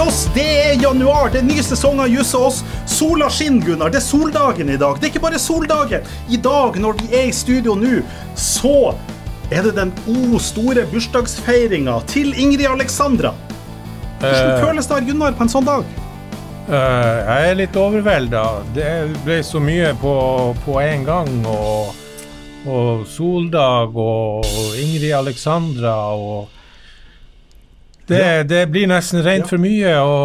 Joss, det er januar. Det er ny sesong av Juss og oss. Sola skinner, Gunnar. Det er soldagen i dag. Det er ikke bare soldagen. I dag, når vi er i studio nå, så er det den o store bursdagsfeiringa til Ingrid Alexandra. Hvordan Eh, føles det, Gunnar, på en sånn dag? eh, jeg er litt overvelda. Det ble så mye på, på en gang. Og, og Soldag og Ingrid Alexandra og det, det blir nesten rent for mye å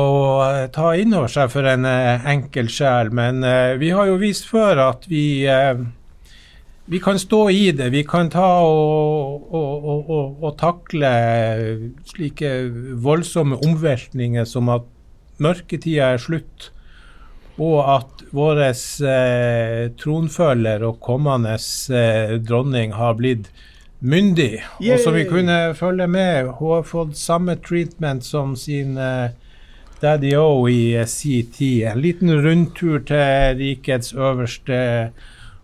eh, ta inn over seg for en eh, enkel sjel. Men eh, vi har jo vist før at vi vi kan stå i det. Vi kan ta og, og, og, og takle slike voldsomme omveltninger som at mørketida er slutt, og at vår eh, tronfølger og kommende eh, dronning har blitt myndig, og som vi kunne følge med. Hun har fått samme treatment som sin uh, Daddy O i CT. sin. En liten rundtur til rikets øverste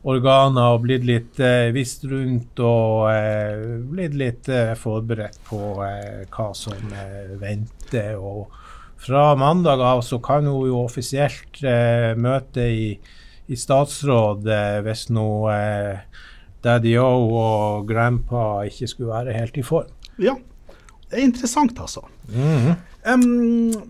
organer og blitt litt uh, visst rundt og eh, blitt litt eh, forberedt på eh, hva som eh, venter. Og fra mandag av så kan hun jo offisielt eh, møte i, i statsråd eh, hvis eh, Daddy O og Grandpa ikke skulle være helt i form. Ja, det er interessant, altså. Em,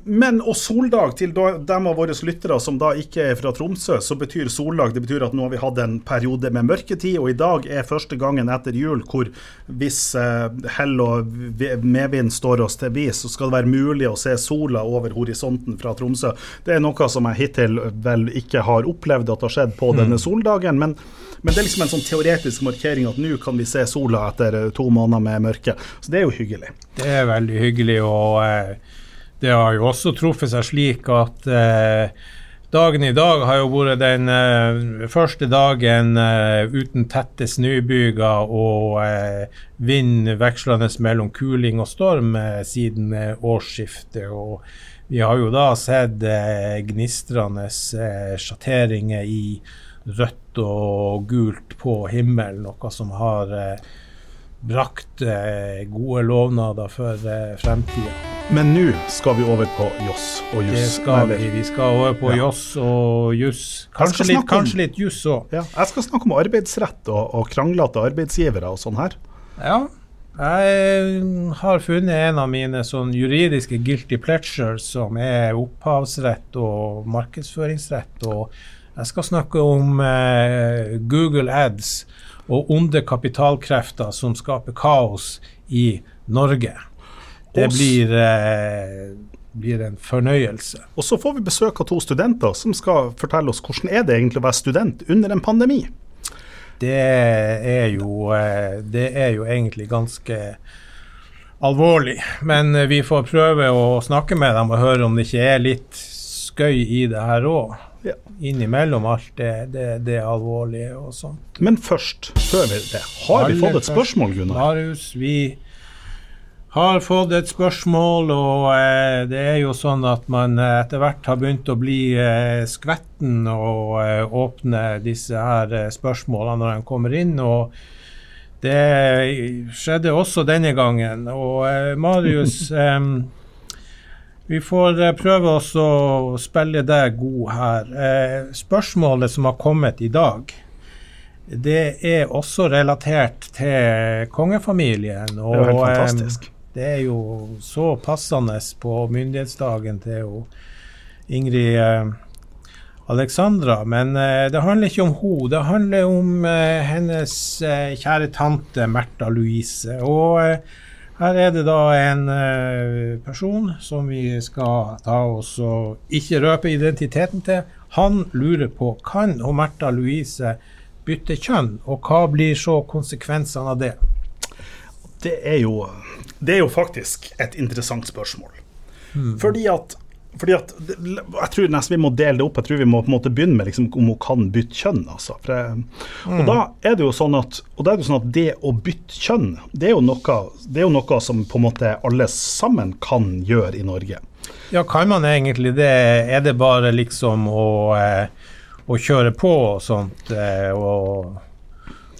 men og soldag til dem av våre lyttere som da ikke er fra Tromsø, så betyr soldag det betyr at nå har vi hatt en periode med mørketid, og i dag er første gangen etter jul hvor hvis uh, hell og vi- medvind står oss til vis, så skal det være mulig å se sola over horisonten fra Tromsø. Det er noe som jeg hittil vel ikke har opplevd at har skjedd på denne soldagen, men, men det er liksom en sånn teoretisk markering at nå kan vi se sola etter eh, to måneder med mørke. Så det er jo hyggelig. Det er veldig hyggelig, og eh, det har jo også truffet seg slik at eh, dagen i dag har jo vært den eh, første dagen eh, uten tette snøbyger og eh, vind vekslende mellom kuling og storm siden årsskiftet. Og vi har jo da sett eh, gnistrende eh, sjatteringer i rødt og gult på himmelen, noe som har eh, brakt eh, gode lovnader for eh, fremtida. Men nå skal vi over på Joss og Juss. vi. Vi skal over på Ja. Joss og juss. Kanskje, litt- om- kanskje litt juss òg. Ja, jeg skal snakke om arbeidsrett og, og kranglete arbeidsgivere og sånn her. Ja. Jeg har funnet en av mine sånn juridiske guilty pleasures, som er opphavsrett og markedsføringsrett. Og jeg skal snakke om eh, Google Ads og onde kapitalkrefter som skaper kaos i Norge. Det blir, eh, blir en fornøyelse. Og så får vi besøk av to studenter som skal fortelle oss hvordan er det egentlig å være student under en pandemi. Det er jo, eh, det er jo egentlig ganske alvorlig. Men vi får prøve å snakke med dem og høre om det ikke er litt skøy i det her òg. Ja. Innimellom alt det, det, det alvorlige og sånt. Men først, før vi det, har vi fått et spørsmål, Gunnar? Marius, vi har fått et spørsmål, og eh, det er jo sånn at man eh, etter hvert har begynt å bli eh, skvetten og eh, åpne disse her eh, spørsmålene når de kommer inn. og det skjedde også denne gangen. Og eh, Marius, vi får eh, prøve oss å spille deg god her. Eh, spørsmålet som har kommet i dag, det er også relatert til kongefamilien. Det er jo helt fantastisk. det er jo så passende på myndighetsdagen til Ingrid eh, Alexandra. Men eh, det handler ikke om henne, det handler om eh, hennes eh, kjære tante Märtha Louise. Og eh, her er det da en eh, person som vi skal ta oss og ikke røpe identiteten til. Han lurer på kan hun Märtha Louise bytte kjønn, og hva blir så konsekvensene av det? Det er jo, det er jo faktisk et interessant spørsmål. Mm. Fordi at fordi at, Jeg tror nesten vi må dele det opp. Jeg tror vi må på en måte begynne med liksom, om hun kan bytte kjønn. Altså. Jeg- Hmm. og, da er det jo sånn at, og da er det sånn at det å bytte kjønn, det er, jo noe, det er jo noe som på en måte alle sammen kan gjøre i Norge. Ja, kan man egentlig det? Er det bare liksom å, eh, å kjøre på og sånt? Eh, og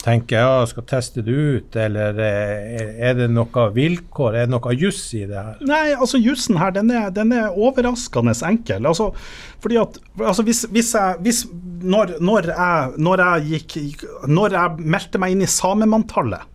tenker ja, skal teste det ut, eller er det noe vilkår, er det noe juss i det her? Nei, altså jussen her, den er, den er overraskende enkel. Altså, fordi at, altså hvis, hvis jeg, hvis, når, når, jeg, når, jeg gikk, når jeg meldte meg inn i samemanntallet,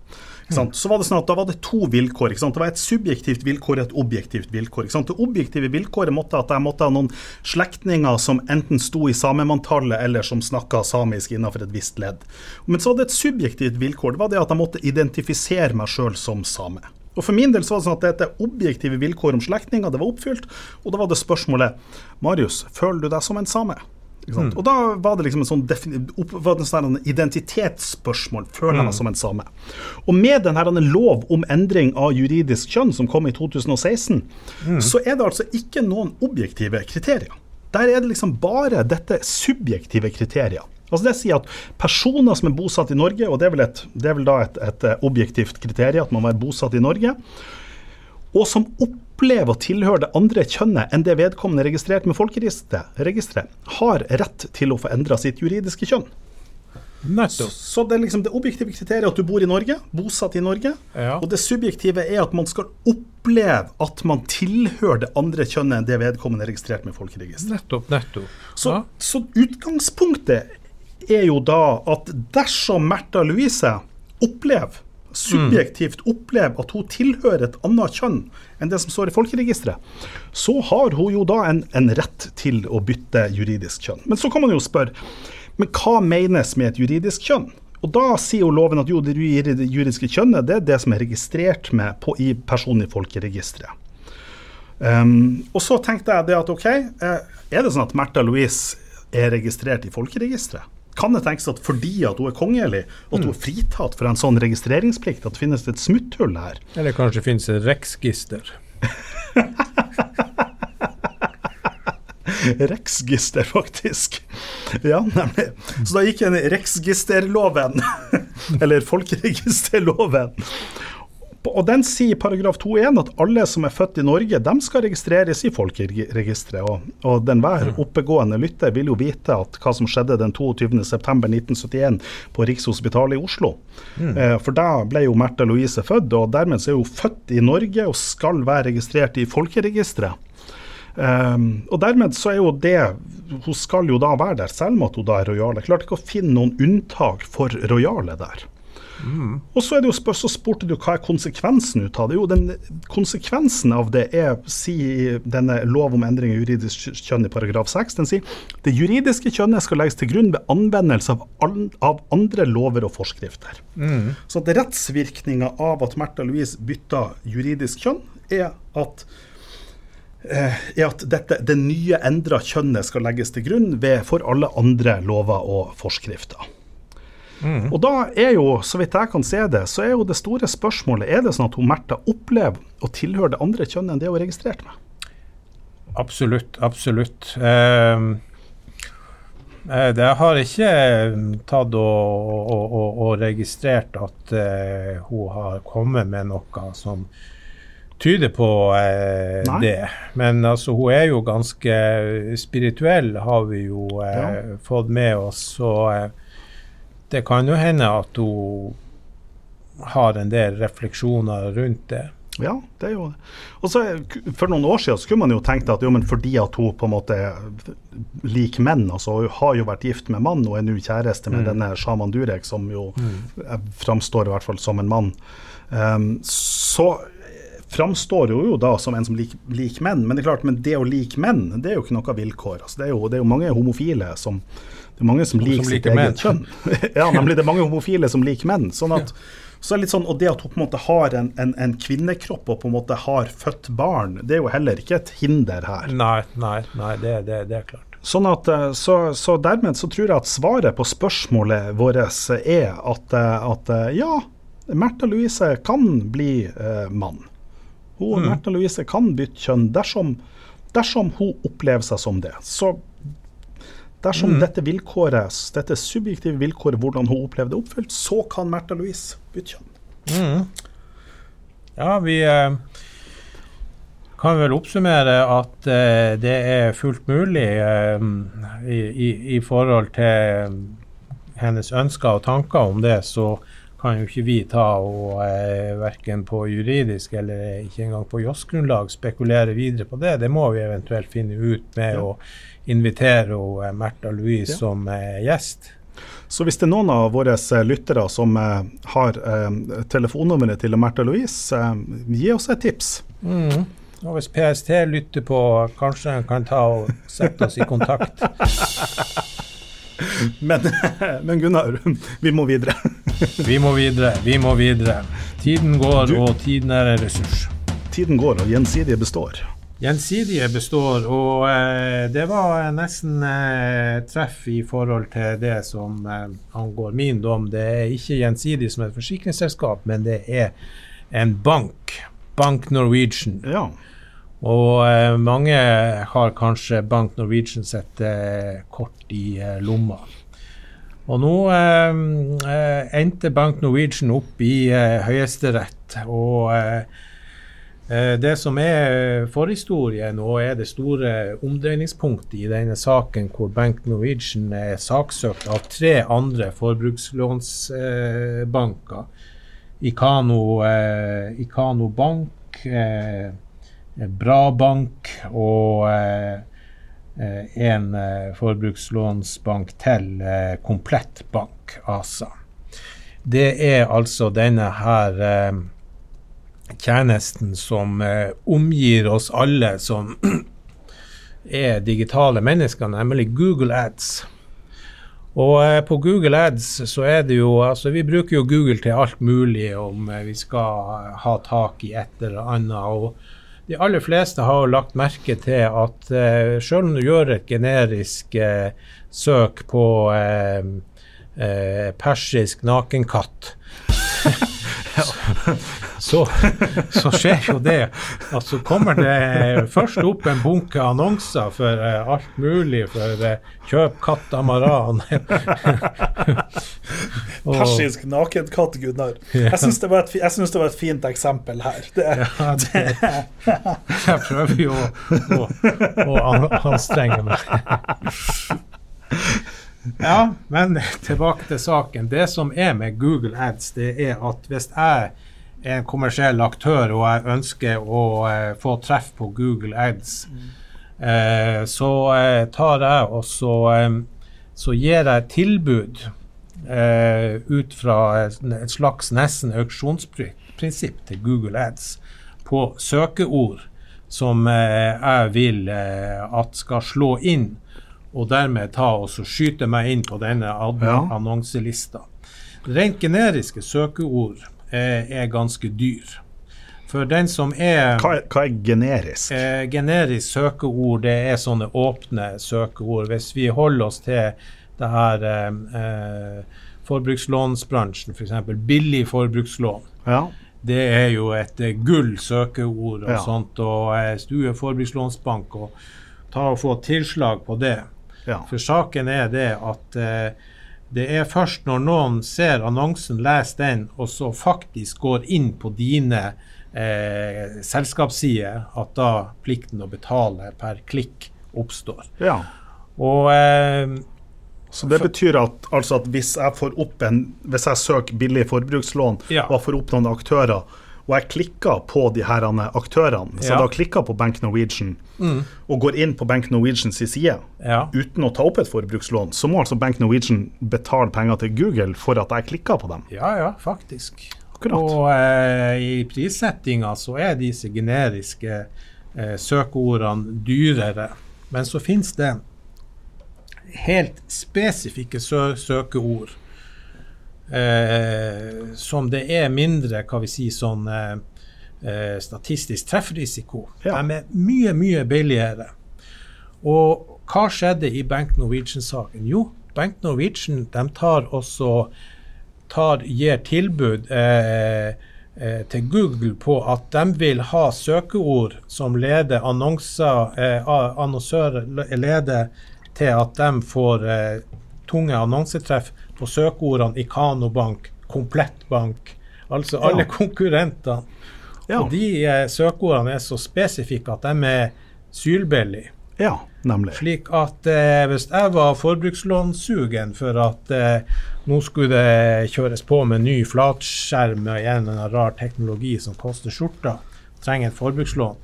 så var det sånn at Da var det to vilkår. Det var et subjektivt vilkår og et objektivt vilkår. Det objektive vilkåret måtte at jeg måtte ha noen slektninger som enten sto i samemanntallet eller som snakka samisk innenfor et visst ledd. Men så var det et subjektivt vilkår. Det var det at jeg måtte identifisere meg sjøl som same. Og For min del så var det sånn at dette objektive vilkåret om slektninger det var oppfylt. Og da var det spørsmålet Marius, føler du deg som en same? Mm. Og da var det liksom en sånn, sånn identitetsspørsmål. Føler jeg meg mm. som en same? Og med denne lov om endring av juridisk kjønn som kom i 2016, mm. så er det altså ikke noen objektive kriterier. Der er det liksom bare dette subjektive kriterier. Altså Det sier at personer som er bosatt i Norge, og det er vel, et, det er vel da et, et objektivt kriterium at man må være bosatt i Norge, og som opplever å tilhøre det andre kjønnet enn det vedkommende er registrert med folkeregisteret, har rett til å få endra sitt juridiske kjønn. Nettopp. Så det, er liksom det objektive kriteriet at du bor i Norge, bosatt i Norge. Ja. Og det subjektive er at man skal oppleve at man tilhører det andre kjønnet enn det vedkommende er registrert med folkeregisteret. Nettopp, nettopp. Så, ja. så, utgangspunktet er jo da at dersom Märtha Louise opplever subjektivt opplever at hun tilhører et annet kjønn enn det som står i folkeregisteret, så har hun jo da en, en, rett til å bytte juridisk kjønn. Men så kan man jo spørre, men hva menes med et juridisk kjønn? Og Da sier jo loven at jo, det juridiske kjønnet det er det som er registrert med på, i personen i folkeregisteret. Um, og så tenkte jeg det at OK, eh, er det sånn at Märtha Louise er registrert i folkeregisteret? Kan det tenkes at fordi at hun er kongelig, at hun er fritatt for en sånn registreringsplikt, at det finnes et smutthull her? Eller kanskje det finnes et? Reksgister, faktisk. Ja, nemlig. Så da gikk en reksgisterloven, eller folkeregisterloven, og den sier paragraf 2-1 at alle som er født i Norge, de skal registreres i folkeregisteret. Og, og enhver mm. oppegående lytter vil jo vite at hva som skjedde den 22.9.1971 på Rikshospitalet i Oslo. Mm. Eh, for da ble jo Märtha Louise født, og dermed så er hun født i Norge og skal være registrert i folkeregisteret. Um, og dermed så er jo det Hun skal jo da være der, selv om at hun da er rojale. Klarte ikke å finne noen unntak for rojale der. Mm. Og så, er det jo så spurte du hva er konsekvensen ut av det. Jo, den, konsekvensen av det er, sier denne lov om endring av juridisk kjønn i paragraf 6, den sier det juridiske kjønnet skal legges til grunn ved anvendelse av, an, av andre lover og forskrifter. Mm. Så at rettsvirkninga av at Märtha Louise bytta juridisk kjønn, er at eh, er at dette, det nye endra kjønnet skal legges til grunn ved, for alle andre lover og forskrifter. Mm. Og da er jo, så vidt jeg kan se det, så er jo det store spørsmålet Er det sånn at hun Märtha opplever å tilhøre det andre kjønnet enn det hun er registrert med? Absolutt, absolutt. Uh, det har ikke tatt og, og, og, og registrert at uh, hun har kommet med noe som tyder på uh, det. Men altså, hun er jo ganske spirituell, har vi jo ja. fått med oss. Så det kan jo hende at hun har en del refleksjoner rundt det. Ja, det er jo det. Og så For noen år siden skulle man jo tenkt at jo, men fordi at hun på en måte liker menn, altså hun har jo vært gift med mann og er nå kjæreste med mm. denne Shaman Durek, som jo mm. framstår i hvert fall som en mann, um, så framstår hun jo da som en som liker lik menn. Men det er klart, men det å like menn, det er jo ikke noe vilkår. Altså, det, er jo, det er jo mange homofile som det er mange som som liker sitt eget kjønn. ja, nemlig. Det er mange homofile som liker menn. sånn at så er det litt sånn, og det at hun på en måte har en, en, en, kvinnekropp og på en måte har født barn, det er jo heller ikke et hinder her. Nei, nei, nei det, det, det er klart. Sånn at, eh, så, så, dermed så tror jeg at svaret på spørsmålet vårt er at, eh, at eh, ja, Märtha Louise kan bli eh, mann. Hun, mm. Märtha Louise kan bytte kjønn dersom, dersom hun opplever seg som det. Så Dersom mm. dette vilkåret, dette subjektive vilkåret, hvordan hun opplevde det oppfylt, så kan Märtha Louise bytte kjønn. Mm. Ja, vi eh, kan vel oppsummere at eh, det er fullt mulig eh, i, i, i, forhold til hennes ønsker og tanker om det, så kan jo ikke vi ta og eh, verken på juridisk eller ikke engang på JOS-grunnlag spekulere videre på det. Det må vi eventuelt finne ut med Ja. å invitere og, eh, Märtha Louise Ja. som eh, gjest. Så hvis det er noen av våre eh, lyttere som eh, har eh, telefonnummeret til Märtha Louise, eh, gi oss et tips. Mm. Og hvis PST lytter på, kanskje en kan ta og sette oss i kontakt. Men, men Gunnar, vi må videre. Vi må videre, vi må videre. Tiden går, Du- og tiden er en ressurs. Tiden går, og gjensidige består. Gjensidige består, og eh, det var nesten eh, treff i forhold til det som eh, angår min dom. Det er ikke gjensidig som et forsikringsselskap, men det er en bank. Bank Norwegian. Ja. Og eh, mange har kanskje Bank Norwegian sitt eh, kort i eh, lomma. Og nå eh, eh, endte Bank Norwegian opp i eh, Høyesterett. Og eh, eh, det som er forhistorien og er det store omdreiningspunktet i denne saken, hvor Bank Norwegian er saksøkt av tre andre forbrukslånsbanker, Ikano, eh, Ikano Bank, eh, Bra Bank og eh, eh, en eh, forbrukslånsbank til, eh, Komplett Bank ASA. Det er altså denne her eh, tjenesten som eh, omgir oss alle som er digitale mennesker, nemlig Google Ads. Og eh, på Google Ads så er det jo Altså, vi bruker jo Google til alt mulig om eh, vi skal ha tak i et eller annet. og de aller fleste har lagt merke til at eh, selv om du gjør et generisk eh, søk på eh, eh, persisk nakenkatt, så, så skjer jo det at så kommer det først opp en bunke annonser for eh, alt mulig, for eh, kjøp katamaran. Persisk nakenkatt, Gunnar. Jeg syns det, det var et fint eksempel her. Det, Ja, det, jeg prøver jo å, å, å anstrenge meg. Ja, men tilbake til saken. Det som er med Google Ads, det er at hvis jeg er en kommersiell aktør og jeg ønsker å eh, få treff på Google Ads, eh, så eh, tar jeg og så, eh, så gir jeg tilbud eh, ut fra et slags nesten auksjonsprinsipp til Google Ads på søkeord som eh, jeg vil at skal slå inn, og dermed ta og så skyte meg inn på denne annonselista. Rent generiske søkeord er, er ganske dyr. For den som er Hva hva er generisk? Eh, generisk søkeord, det er sånne åpne søkeord. Hvis vi holder oss til det her eh, eh, forbrukslånsbransjen, f.eks. For billig forbrukslån. Ja. Det er jo et eh, gull søkeord og Ja. sånt. Og eh, stue forbrukslånsbank og ta og få tilslag på det, ja. for saken er det at eh, det er først når noen ser annonsen, leser den, og så faktisk går inn på dine eh, selskapssider, at da plikten å betale per klikk oppstår. ja. Og eh, Så det betyr at, altså at hvis jeg en Hvis jeg søker billig forbrukslån Ja. og får opp noen aktører, og jeg klikker på de her aktørene, så Ja. da klikker på Bank Norwegian og går inn på Bank Norwegians side ja. uten å ta opp et forbrukslån, så må altså Bank Norwegian betale penger til Google for at jeg klikker på dem. Ja, ja, faktisk. Akkurat. Og eh, i prissettinga så er disse generiske eh, søkeordene dyrere. Men så finnes det helt spesifikke sø søkeord eh, som det er mindre, hva vi si, sånn eh, eh, statistisk treffrisiko. Ja. De er mye, mye billigere. Og hva skjedde i Bank Norwegian-saken? Jo, Bank Norwegian de tar også tar, gir tilbud eh, eh, til Google på at de vil ha søkeord som leder annonser, eh, annonsører leder til at de får eh, tunge annonsetreff på søkeordene Ikano Bank, Komplett Bank, altså alle Ja. konkurrentene. Ja. Og de eh, søkeordene er så spesifikke at de er sylbillige. Ja, Nemlig. Slik at eh, hvis jeg var forbrukslånsugen for at eh, nå skulle det kjøres på med ny flatskjerm og igjen en rar teknologi som koster skjorta, trenger et forbrukslån,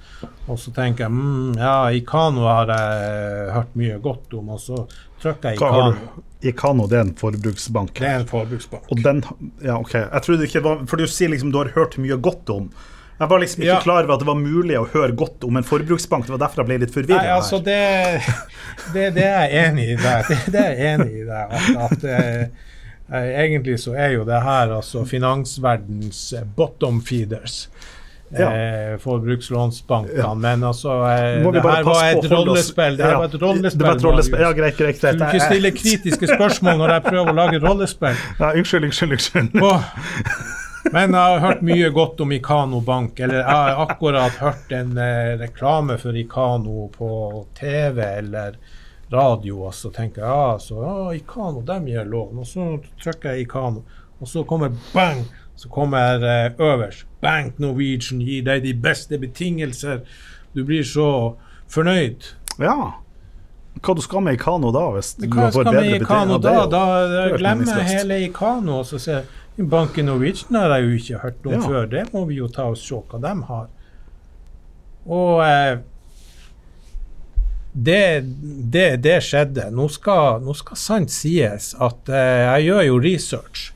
og så tenker jeg mm, ja, Ikano har jeg hørt mye godt om, og så jeg Hva har Ikano. du? Det er en forbruksbank. Det er en forbruksbank. Og den Ja, OK. Jeg trodde ikke det var For du sier liksom du har hørt mye godt om. Jeg var liksom ikke Ja. klar over at det var mulig å høre godt om en forbruksbank. Det var derfor jeg ble litt forvirra. altså det, det, det er jeg enig i. deg. det, det er jeg enig i det. At, at eh, eh, egentlig så er jo det her altså finansverdens bottom feeders. Ja. Eh, forbrukslånsbankene. Ja. Men altså eh, Det her var et rollespill. Det her Ja, var et rollespill. Det var et rollespill. Ja, greit, greit, greit. Du ikke stille kritiske spørsmål når jeg prøver å lage rollespill. Ja, unnskyld, unnskyld. unnskyld. Og, Men jeg har hørt mye godt om Ikano Bank. Eller jeg har akkurat hørt en eh, reklame for Ikano på TV eller radio, og så tenker jeg ja, så, ja, Ikano, dem gir lån. Og så trykker jeg Ikano, og så kommer bang! Så kommer eh, øverst Bank Norwegian gir deg de beste betingelser. Du blir så fornøyd. Ja. Hva du skal med Ikano da? Hvis du Hva får skal bedre vi Ikano da? da? Da glemmer jeg hele Ikano. Og så ser Banken Norwegian har jeg jo ikke hørt om Ja. før. Det må vi jo ta og se hva de har. Og eh, det, det, det skjedde. Nå skal, nå skal sant sies at eh, jeg gjør jo research.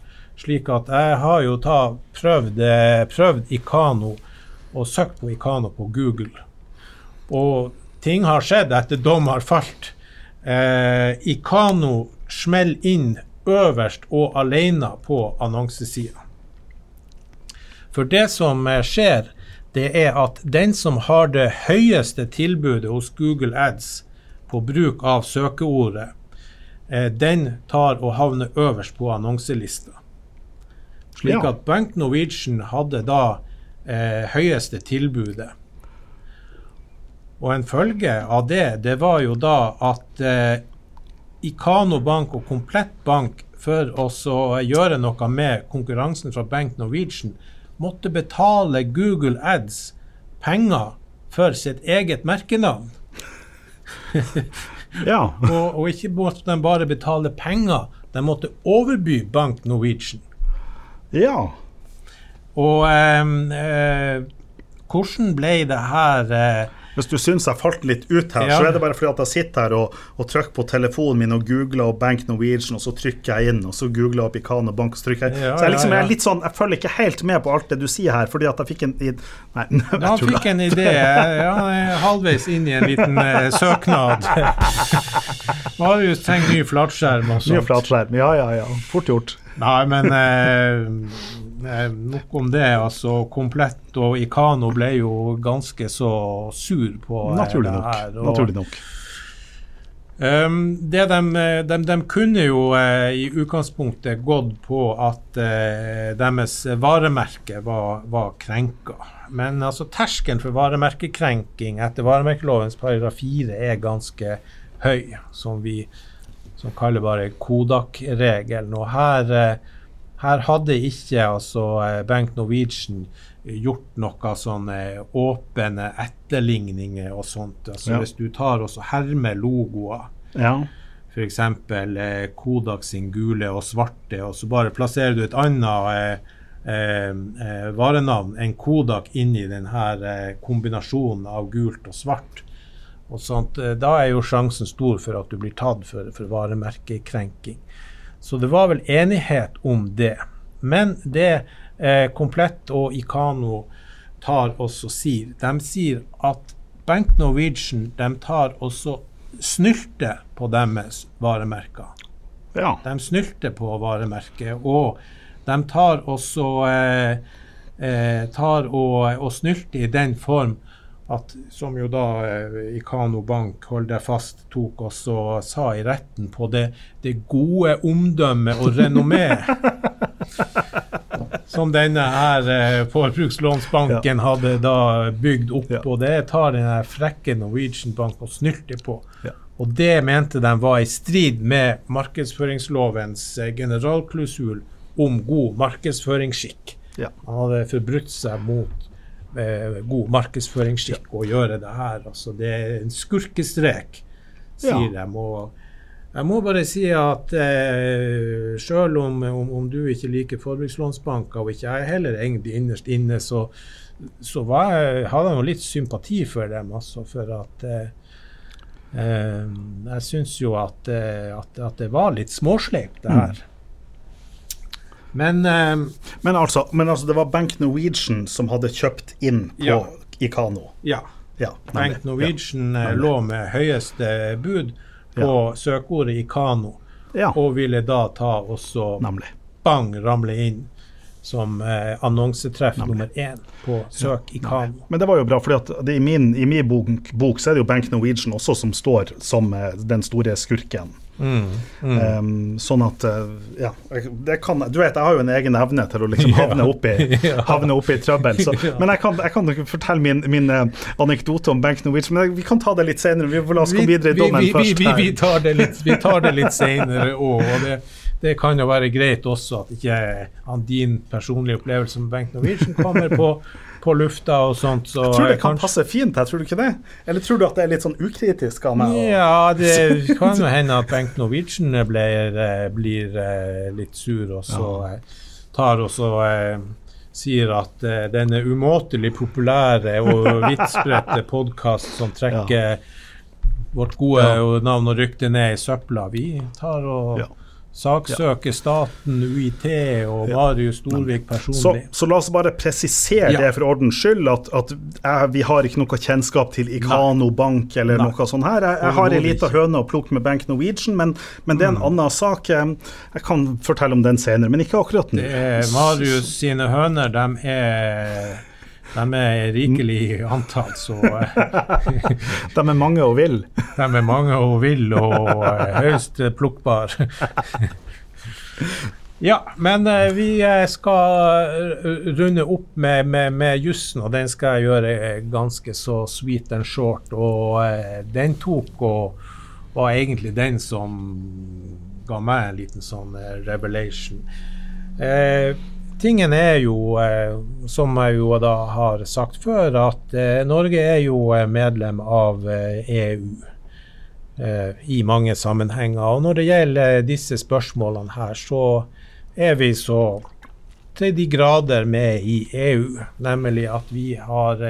Slik at jeg har jo ta, prøvd, prøvd Ikano og søkt på Ikano på Google. Og ting har skjedd etter dom har falt. Eh, Ikano smeller inn øverst og alene på annonsesida. For det som eh, skjer, det er at den som har det høyeste tilbudet hos Google Ads på bruk av søkeordet, eh, den tar og havner øverst på annonselista. Slik Ja. at Bank Norwegian hadde da eh, høyeste tilbudet. Og en følge av det, det var jo da at eh, Ikano Bank og Komplett Bank for å gjøre noe med konkurransen fra Bank Norwegian, måtte betale Google Ads penger for sitt eget merkenavn. Ja. Og, og ikke måtte de bare betale penger, de måtte overby Bank Norwegian. Ja. Og ehm, eh, hvordan ble det her eh, Hvis du syns jeg falt litt ut her, Ja. så er det bare fordi at jeg sitter her og, og trykker på telefonen min og googler og Bank Norwegian, og så trykker jeg inn, og så googler jeg opp og Bank, og så trykker jeg Ja, Så jeg liksom ja, jeg er litt sånn Jeg følger ikke helt med på alt det du sier her, fordi at jeg fikk en i- Nei, jeg Han fikk en idé. Ja, halvveis inn i en liten eh, søknad. Marius trenger ny flatskjerm og sånt. Ny flatskjerm. Ja, ja, ja. Fort gjort. Nei, men eh, eh, nok om det. altså Komplett og Ikano ble jo ganske så sur på eh, Naturlig det nok. her. og- Naturlig nok. Um, det de, de, de kunne jo eh, i utgangspunktet gått på at eh, deres varemerke var, var krenka. Men altså terskelen for varemerkekrenking etter varemerkelovens paragraf 4 er ganske høy, som vi som kaller bare Kodak-regelen. Og her, eh, her hadde ikke altså eh, Bank Norwegian gjort noe sånne åpne etterligninger og sånt. Altså Ja. Hvis du tar og hermer logoer, Ja. f.eks. Eh, Kodak sin gule og svarte, og så bare plasserer du et annet eh, eh, eh, varenavn enn Kodak inn i denne eh, kombinasjonen av gult og svart. Og sånt, eh, da er jo sjansen stor for at du blir tatt for, for varemerkekrenking. Så det var vel enighet om det. Men det eh, Komplett og Ikano tar også sier, de sier at Bank Norwegian de tar også snylter på deres varemerker. ja. De snylter på varemerket, og de tar også eh, eh, tar og, og snylter i den form at, som jo da eh, Ikano Bank, hold deg fast, tok og sa i retten på det, det gode omdømmet og renommé som denne her eh, forbrukslånsbanken hadde da bygd opp. Ja. Og det tar den frekke Norwegian Bank og snylter på. Ja. Og det mente de var i strid med markedsføringslovens generalklusul om god markedsføringsskikk. Ja. Han hadde forbrutt seg mot eh, god markedsføringsskikk å gjøre det her. Altså, det er en skurkestrek sier Ja. de. Og jeg må bare si at eh, selv om, om, om du ikke liker forbrukslånsbanker, og ikke jeg heller egentlig innerst inne, så, så var jeg, hadde jeg jo litt sympati for dem. Altså, for at eh, eh, Jeg syns jo at, eh, at, at det var litt småsleipt, det her. Men uh, Men altså, men altså, det var Bank Norwegian som hadde kjøpt inn på Ja. Ikano. ja. Ja, Bank Norwegian ja, lå med høyeste bud på søkeordet Ikano, Ja, og ville da ta også nemlig. bang ramle inn som eh, annonsetreff nummer én på søk i Kano. Men det var jo bra, for i min, i min bok, bok så er det jo Bank Norwegian også som står som eh, den store skurken. Mm, mm. Um, sånn at eh, Ja, det kan Du vet, jeg har jo en egen evne til å liksom havne opp i, havne opp i trøbbel. Så, Men jeg kan, jeg kan fortelle min, min eh, anekdote om Bank Norwegian. Men vi kan ta det litt senere. Vi la oss komme videre i dommen vi, vi, først. vi, vi tar det litt, vi tar det litt senere òg. Og det, det kan jo være greit også at ikke han, din personlige opplevelse med Bengt Norwegian kommer på, på lufta og sånt. Så Jeg tror det kan kanskje- passe fint her, tror du ikke det? Eller tror du at det er litt sånn ukritisk av meg? Ja, det kan jo hende at Bengt Norwegian blir, eh, blir eh, litt sur og så ja. tar og så eh, sier at uh, denne umåtelig populære og vidtspredte podkast som trekker vårt gode Ja. navn og rykte ned i søpla, vi tar og Ja. Saksøker staten, UiT og. Marius Storvik personlig. så la oss bare presisere Ja. det for ordens skyld, at, at jeg, vi har ikke noe kjennskap til Ikano Bank eller Nei. noe sånt her. Jeg, jeg har ei lita høne å plukke med Bank Norwegian, men, men det er en Mm. annen sak. Jeg jeg kan fortelle om den senere, men ikke akkurat nå. Det Marius sine høner, de er de er rikelig i antall, så eh, De er mange og vil. De er mange og vil og eh, høyst plukkbare. ja, men eh, vi skal runde opp med, med, med jussen, og den skal jeg gjøre ganske så sweet and short. Og den tok og var egentlig den som ga meg en liten sånn revelation. Eh, tingen er jo, eh, som jeg jo da har sagt før, at eh, Norge er jo eh, medlem av EU eh, i mange sammenhenger. Og når det gjelder disse spørsmålene her, så er vi så til de grader med i EU, nemlig at vi har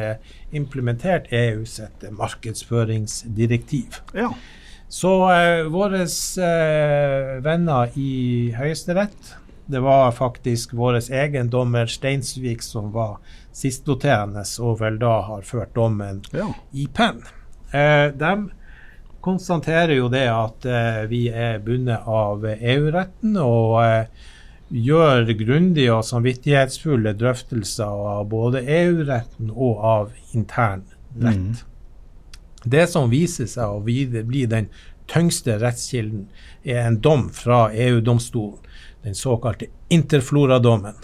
implementert EU sitt markedsføringsdirektiv. Ja. Så eh, våre eh, venner i Høyesterett Det var faktisk vår egen dommer Steinsvik som var sistnoterende, og vel da har ført dommen ja. i penn. Eh, de konstaterer jo det at eh, vi er bundet av EU-retten og eh, gjør grundige og samvittighetsfulle drøftelser av både EU-retten og av intern rett. Det som viser seg å bli den tyngste rettskilden, er en dom fra EU-domstolen, den såkalte Interflora-dommen.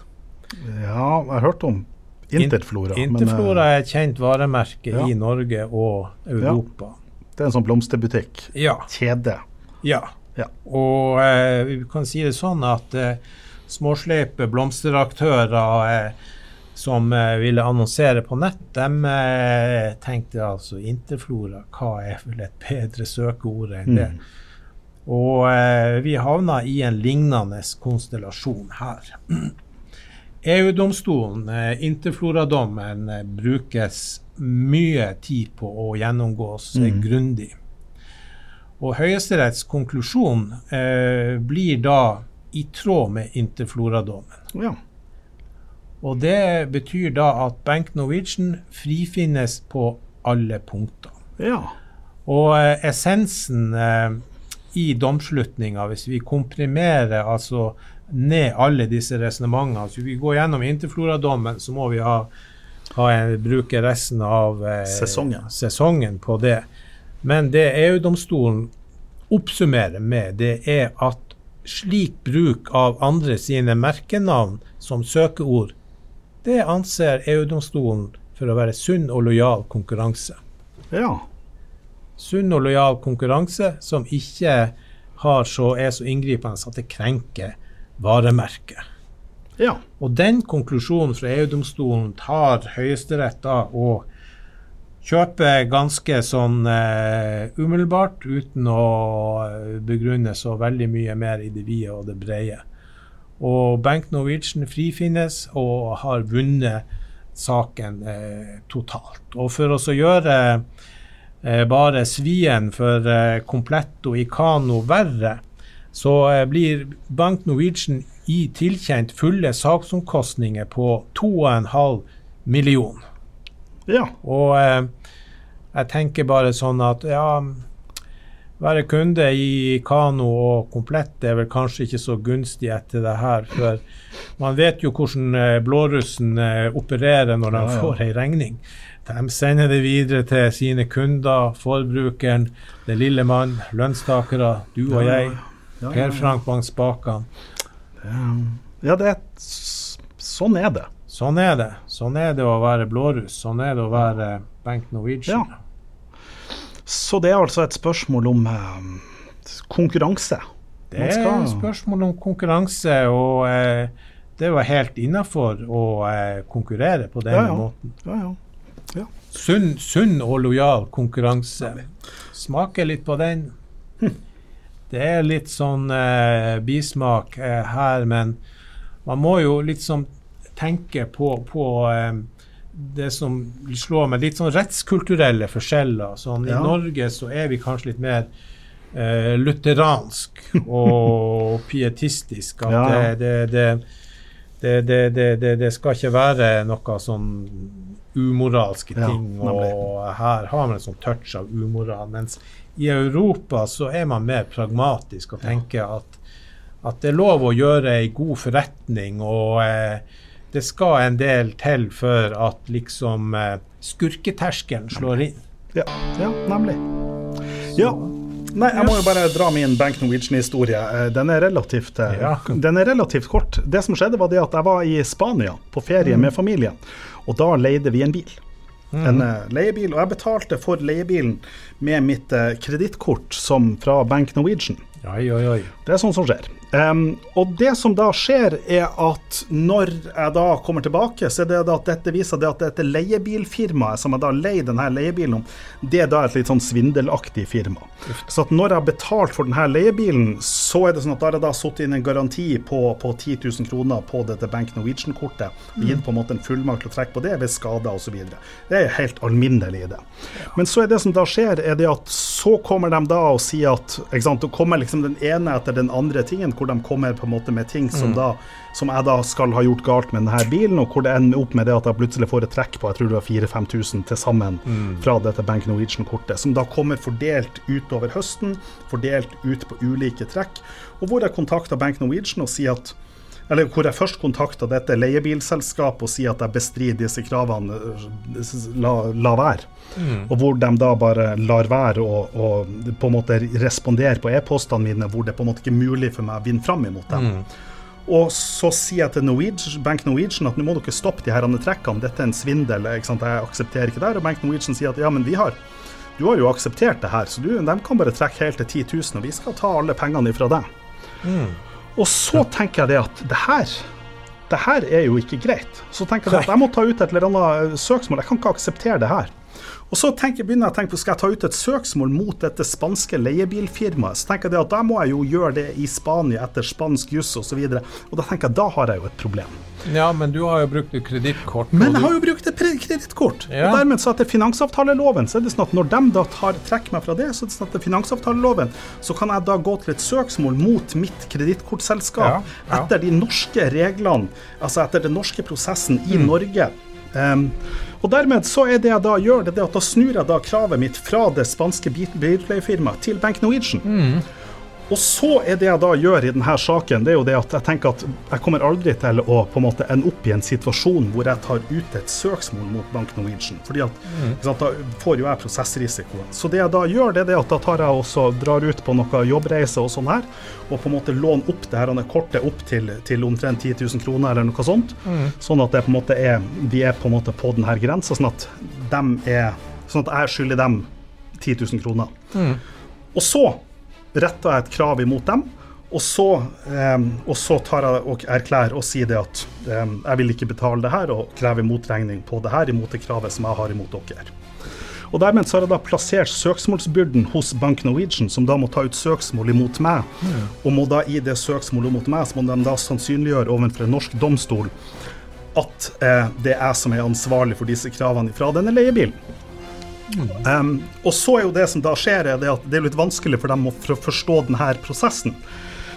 ja, jeg har hørt om Interflora. Interflora men, er et kjent varemerke Ja. i Norge og Europa. det er en sånn blomsterbutikk. Ja. Kjede. ja. Ja. Og eh, vi kan si det sånn at eh, småsleipe blomsteraktører eh, som eh, ville annonsere på nett, de eh, tenkte altså Interflora, hva er vel et bedre søkeord enn det? Mm. Og eh, vi havna i en lignende konstellasjon her. EU-domstolen, eh, Interflora-dommen, eh, brukes mye tid på å gjennomgås Mm. grundig. Og Høyesteretts konklusjon eh, blir da i tråd med Interflora-dommen. Ja. Og det betyr da at Bank Norwegian frifinnes på alle punkter. ja. Og eh, essensen eh, i domslutninga, hvis vi komprimerer altså ned alle disse resonnementene altså Vi går gjennom Interflora-dommen, så må vi ha, ha en, bruke resten av eh, Sesongen. sesongen på det. Men det EU-domstolen oppsummerer med, det er at slik bruk av andre sine merkenavn som søkeord, det anser EU-domstolen for å være sunn og lojal konkurranse ja. Sunn og lojal konkurranse som ikke har så, er så inngripende at det krenker varemerket. Ja. Og den konklusjonen fra EU-domstolen tar Høyesterett da og kjøper ganske sånn uh, umiddelbart, uten å eh, begrunne så veldig mye mer i det vide og det brede. Og Bank Norwegian frifinnes og har vunnet saken uh, totalt. Og for å gjøre eh, bare svien for eh, Kompletto i Kano verre, så eh, blir Bank Norwegian i tilkjent fulle saksomkostninger på 2,5 millioner. Ja. Og eh, jeg tenker bare sånn at ja, være kunde i Kano og Komplett er vel kanskje ikke så gunstig etter det her. For man vet jo hvordan eh, blårussen eh, opererer når de Ja, ja. får ei regning. De sender det videre til sine kunder, forbrukeren, den lille mann, lønnstakere, du og jeg. Per. Frank bak spakene. Ja, det er Sånn er det. Sånn er det. Sånn er det å være blåruss. Sånn er det å være Bank Norwegian. Ja. Så det er altså et spørsmål om eh, konkurranse. Det er et spørsmål om konkurranse, og eh, det var helt innafor å eh, konkurrere på denne Ja, ja. måten. Ja, ja. Sunn, sunn og lojal konkurranse. Smaker litt på den. Det er litt sånn eh, bismak eh, her, men man må jo liksom tenke på, på eh, det som slår meg, litt sånn rettskulturelle forskjeller. Sånn, Ja. I Norge så er vi kanskje litt mer eh, lutheransk og pietistisk. At Ja, ja. det, det, det, det, det, det, det, det skal ikke være noe sånn umoralske ting. ja, og her har man en sånn touch av umoral. Mens i Europa så er man mer pragmatisk og tenker at, at det er lov å gjøre ei god forretning. og eh, det skal en del til for at liksom eh, skurketerskelen slår inn. Ja, ja nemlig. Ja. Nei, jeg må jo bare dra min Bank Norwegian-historie. Eh, Den relativt eh, Ja. Den er relativt kort. Det som skjedde, var det at jeg var i Spania på ferie med familien, og da leide vi en bil. En eh, leiebil, og jeg betalte for leiebilen med mitt uh, kredittkort fra Bank Norwegian. Oi, oi, oi. Det er sånn som skjer. Em, og det som da skjer, er at når jeg da kommer tilbake, så er det da at dette viser det at dette leiebilfirmaet som jeg da leier denne leiebilen om, det er da et litt sånn svindelaktig firma. Så at når jeg har betalt for denne leiebilen, så er det sånn at da har jeg da satt inn en garanti på, på 10 000 kroner på dette Bank Norwegian-kortet. og Gitt på en måte en fullmakt til å trekke på det ved skader osv. Det er helt alminnelig i det. Men så er det som da skjer, er det at så kommer de da og sier at ikke sant, Det kommer liksom den ene etter den andre tingen, hvor de kommer på en måte med ting som da som jeg da skal ha gjort galt med denne bilen, og hvor det ender opp med det at jeg plutselig får et trekk på jeg tror det var 4000-5000 til sammen fra dette Bank Norwegian-kortet, som da kommer fordelt utover høsten, fordelt ut på ulike trekk, og hvor jeg kontakter Bank Norwegian og sier at eller hvor jeg først kontakta dette leiebilselskapet og sier at jeg bestrider disse kravene, la, la være. Og hvor de da bare lar være å å på en måte respondere på e-postene mine, hvor det på en måte ikke er mulig for meg å vinne fram imot dem. Og så sier jeg til Norwegian, Bank Norwegian at nå må dere stoppe de her trekkene, dette er en svindel, ikke sant? jeg aksepterer ikke det. Og Bank Norwegian sier at ja, men vi har du har jo akseptert det her, så du, de kan bare trekke helt til 10 000, og vi skal ta alle pengene ifra deg. Og så tenker jeg det at det her det her er jo ikke greit. Så tenker jeg at jeg må ta ut et eller annet søksmål. Jeg kan ikke akseptere det her. Og så tenker, begynner jeg å tenke på skal jeg ta ut et søksmål mot dette spanske leiebilfirmaet. Så tenker jeg at da må jeg jo gjøre det i Spania etter spansk juss osv. Og, så og da tenker jeg da har jeg jo et problem. Ja, men du har jo brukt kredittkort. Men jeg har jo brukt et kredittkort. Ja. Og dermed så etter finansavtaleloven så er det sånn at når de da tar trekker meg fra det, så er det sånn at etter finansavtaleloven så kan jeg da gå til et søksmål mot mitt kredittkortselskap Ja, ja. etter de norske reglene, altså etter den norske prosessen i Mm. Norge. Em, og dermed så er det jeg da gjør, det er at da snur jeg da kravet mitt fra det spanske bil- bilpleiefirmaet til Bank Norwegian. Mm. Og så er det jeg da gjør i denne saken, det er jo det at jeg tenker at jeg kommer aldri til å på en måte ende opp i en situasjon hvor jeg tar ut et søksmål mot Bank Norwegian. fordi at ikke sant, da får jo jeg prosessrisikoen. Så det jeg da gjør, det er det at da tar jeg også drar ut på noe jobbreise og sånn her, og på en måte låner opp det her kortet opp til, til omtrent 10 000 kroner eller noe sånt. Sånn at det på en måte er, vi er på en måte på denne grensa, sånn at er Sånn at jeg skylder dem 10 000 kroner. Og så retter jeg et krav imot dem, og så, eh, og så tar jeg og erklærer og sier det at eh, jeg vil ikke betale det her, og krever motregning på det her imot det kravet som jeg har imot dere. Og dermed så har jeg da plassert søksmålsbyrden hos Bank Norwegian, som da må ta ut søksmål imot meg. Og må da i det søksmålet mot meg, så må de da sannsynliggjøre overfor en norsk domstol at eh, det er jeg som er ansvarlig for disse kravene fra denne leiebilen. Um, og så er jo det som da skjer, er det at det er litt vanskelig for dem å forstå denne prosessen.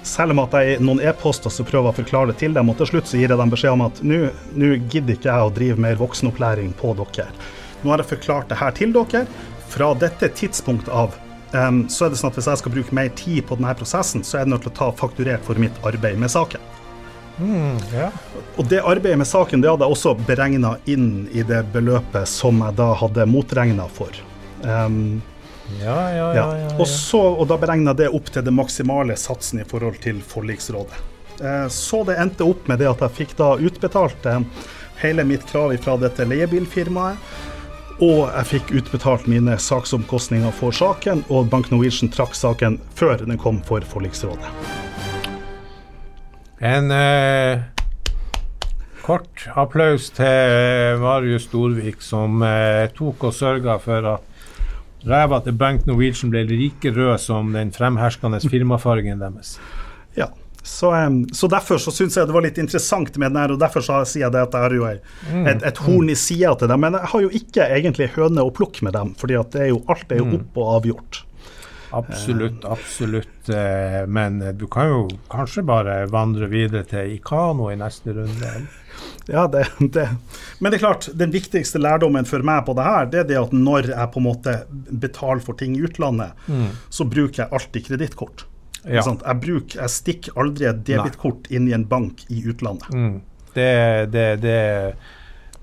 Selv om at jeg i noen e-poster så prøver å forklare det til dem, og til slutt så gir jeg dem beskjed om at nå gidder ikke jeg å drive mer voksenopplæring på dere. Nå har jeg forklart det her til dere. Fra dette tidspunkt av um, så er det sånn at hvis jeg skal bruke mer tid på denne prosessen, så er jeg nødt til å ta fakturert for mitt arbeid med saken. Ja. Og det arbeidet med saken det hadde jeg også beregna inn i det beløpet som jeg da hadde motregna for. Um, Ja, ja, ja. ja. ja, Og, så, og da beregna jeg det opp til den maksimale satsen i forhold til forliksrådet. Eh, så det endte opp med det at jeg fikk da utbetalt eh, hele mitt krav fra dette leiebilfirmaet. Og jeg fikk utbetalt mine saksomkostninger for saken, og Bank Norwegian trakk saken før den kom for forliksrådet. En eh, kort applaus til Marius Storvik, som eh, tok og sørga for at ræva til Bank Norwegian ble like rød som den fremherskende firmafargen deres. Ja, så, så derfor så syns jeg det var litt interessant med den her, og derfor så sier jeg det at jeg har jo et, et horn i sida til dem. Men jeg har jo ikke egentlig høne å plukke med dem, fordi at det er jo, alt er jo opp og avgjort. Absolutt, absolutt. eh, Men eh, du kan jo kanskje bare vandre videre til Ikano i neste runde. Ja, det, det. Men det er klart, den viktigste lærdommen for meg på det her, det er det at når jeg på en måte betaler for ting i utlandet, så bruker jeg alltid kredittkort. Ja. Jeg, bruker, jeg stikker aldri et debitkort inn i en bank i utlandet. Mm. Det, det, det,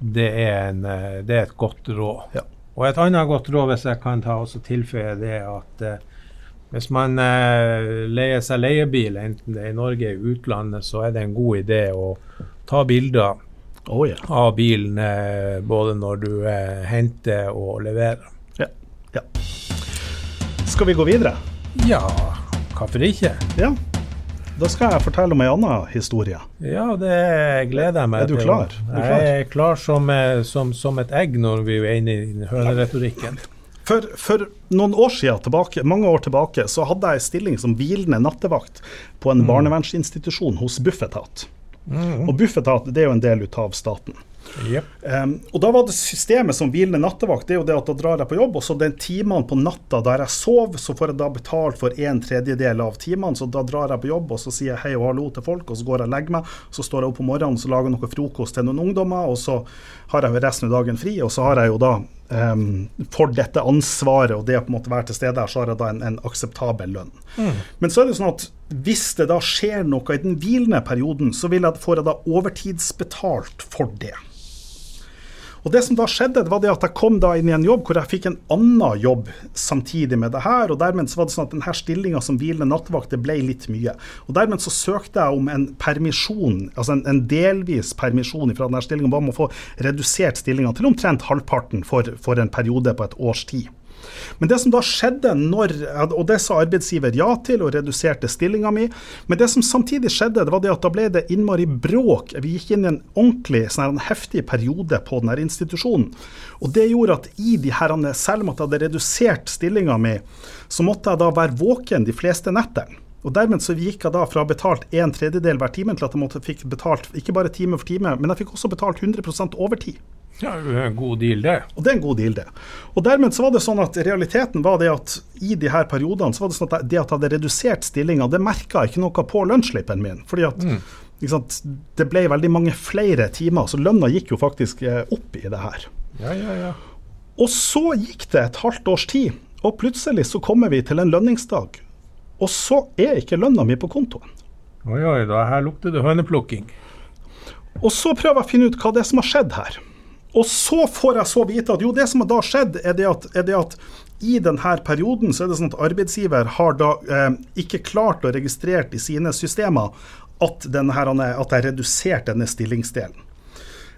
det, er en, eh, det er et godt råd. Ja. Og et annet godt råd, hvis jeg kan ta også tilføye det, er at hvis man eh, leier seg leiebil, enten det er i Norge eller utlandet, så er det en god idé å ta bilder Oh, yeah. av bilen eh, både når du eh, henter og leverer. Ja. ja. Skal vi gå videre? Ja, hvorfor ikke? Ja. Da skal jeg fortelle om ei anna historie. Ja, det gleder jeg meg Er du til. klar? Er du klar? Jeg er klar som, eh, som, som et egg når vi er inne i høneretorikken. For, for noen år siden tilbake, mange år tilbake så hadde jeg en stilling som hvilende nattevakt på en barnevernsinstitusjon hos Bufetat. Og Bufetat det er jo en del ut av staten. Yep. Um, og da var det systemet som hvilende nattevakt, det er jo det at da drar jeg på jobb, og så den timene på natta der jeg sover, så får jeg da betalt for en tredjedel av timene, så da drar jeg på jobb, og så sier jeg hei og hallo til folk, og så går jeg og legger meg, så står jeg opp om morgenen, så lager jeg noe frokost til noen ungdommer, og så har jeg resten av dagen fri, og så har jeg jo da um, for dette ansvaret og det å på en måte være til stede her, så har jeg da en, en akseptabel lønn. Men så er det sånn at hvis det da skjer noe i den hvilende perioden, så vil jeg, får jeg da overtidsbetalt for det. Og det som da skjedde, det var det at jeg kom da inn i en jobb hvor jeg fikk en annen jobb samtidig med det her. og Dermed så var det sånn at denne stillinga som hvilende nattevakt det ble litt mye. Og Dermed så søkte jeg om en permisjon, altså en, en delvis permisjon fra denne stillinga, om å få redusert stillinga til omtrent halvparten for, for en periode på et års tid. Men det som da skjedde når, og det sa arbeidsgiver ja til, og reduserte stillinga mi, men det som samtidig skjedde, det var det at da ble det innmari bråk. Vi gikk inn i en ordentlig sånn her, en heftig periode på denne institusjonen. Og det gjorde at i de herrene, selv om jeg hadde redusert stillinga mi, så måtte jeg da være våken de fleste nettene. Og Dermed så gikk jeg da fra betalt en tredjedel hver time til at jeg måtte fikk betalt ikke bare time for time, men jeg fikk også betalt 100 overtid. Ja, det er en god deal, det. Og det er en god deal, det. Og dermed så var det sånn at realiteten var det at i de her periodene så var det sånn at det at jeg hadde redusert stillinga, det merka ikke noe på lønnsslippen min. Fordi at ikke sant, det ble veldig mange flere timer, så lønna gikk jo faktisk eh, opp i det her. Ja, ja, ja. Og så gikk det et halvt års tid, og plutselig så kommer vi til en lønningsdag. Og så er ikke lønna mi på kontoen. Oi, oi, da her lukter det høneplukking. Og så prøver jeg å finne ut hva det er som har skjedd her. Og så får jeg så vite at jo, det som har da skjedd, er det at, er det at i denne perioden så er det sånn at arbeidsgiver har da eh, ikke klart å registrere i sine systemer at, denne her, at jeg har redusert denne stillingsdelen.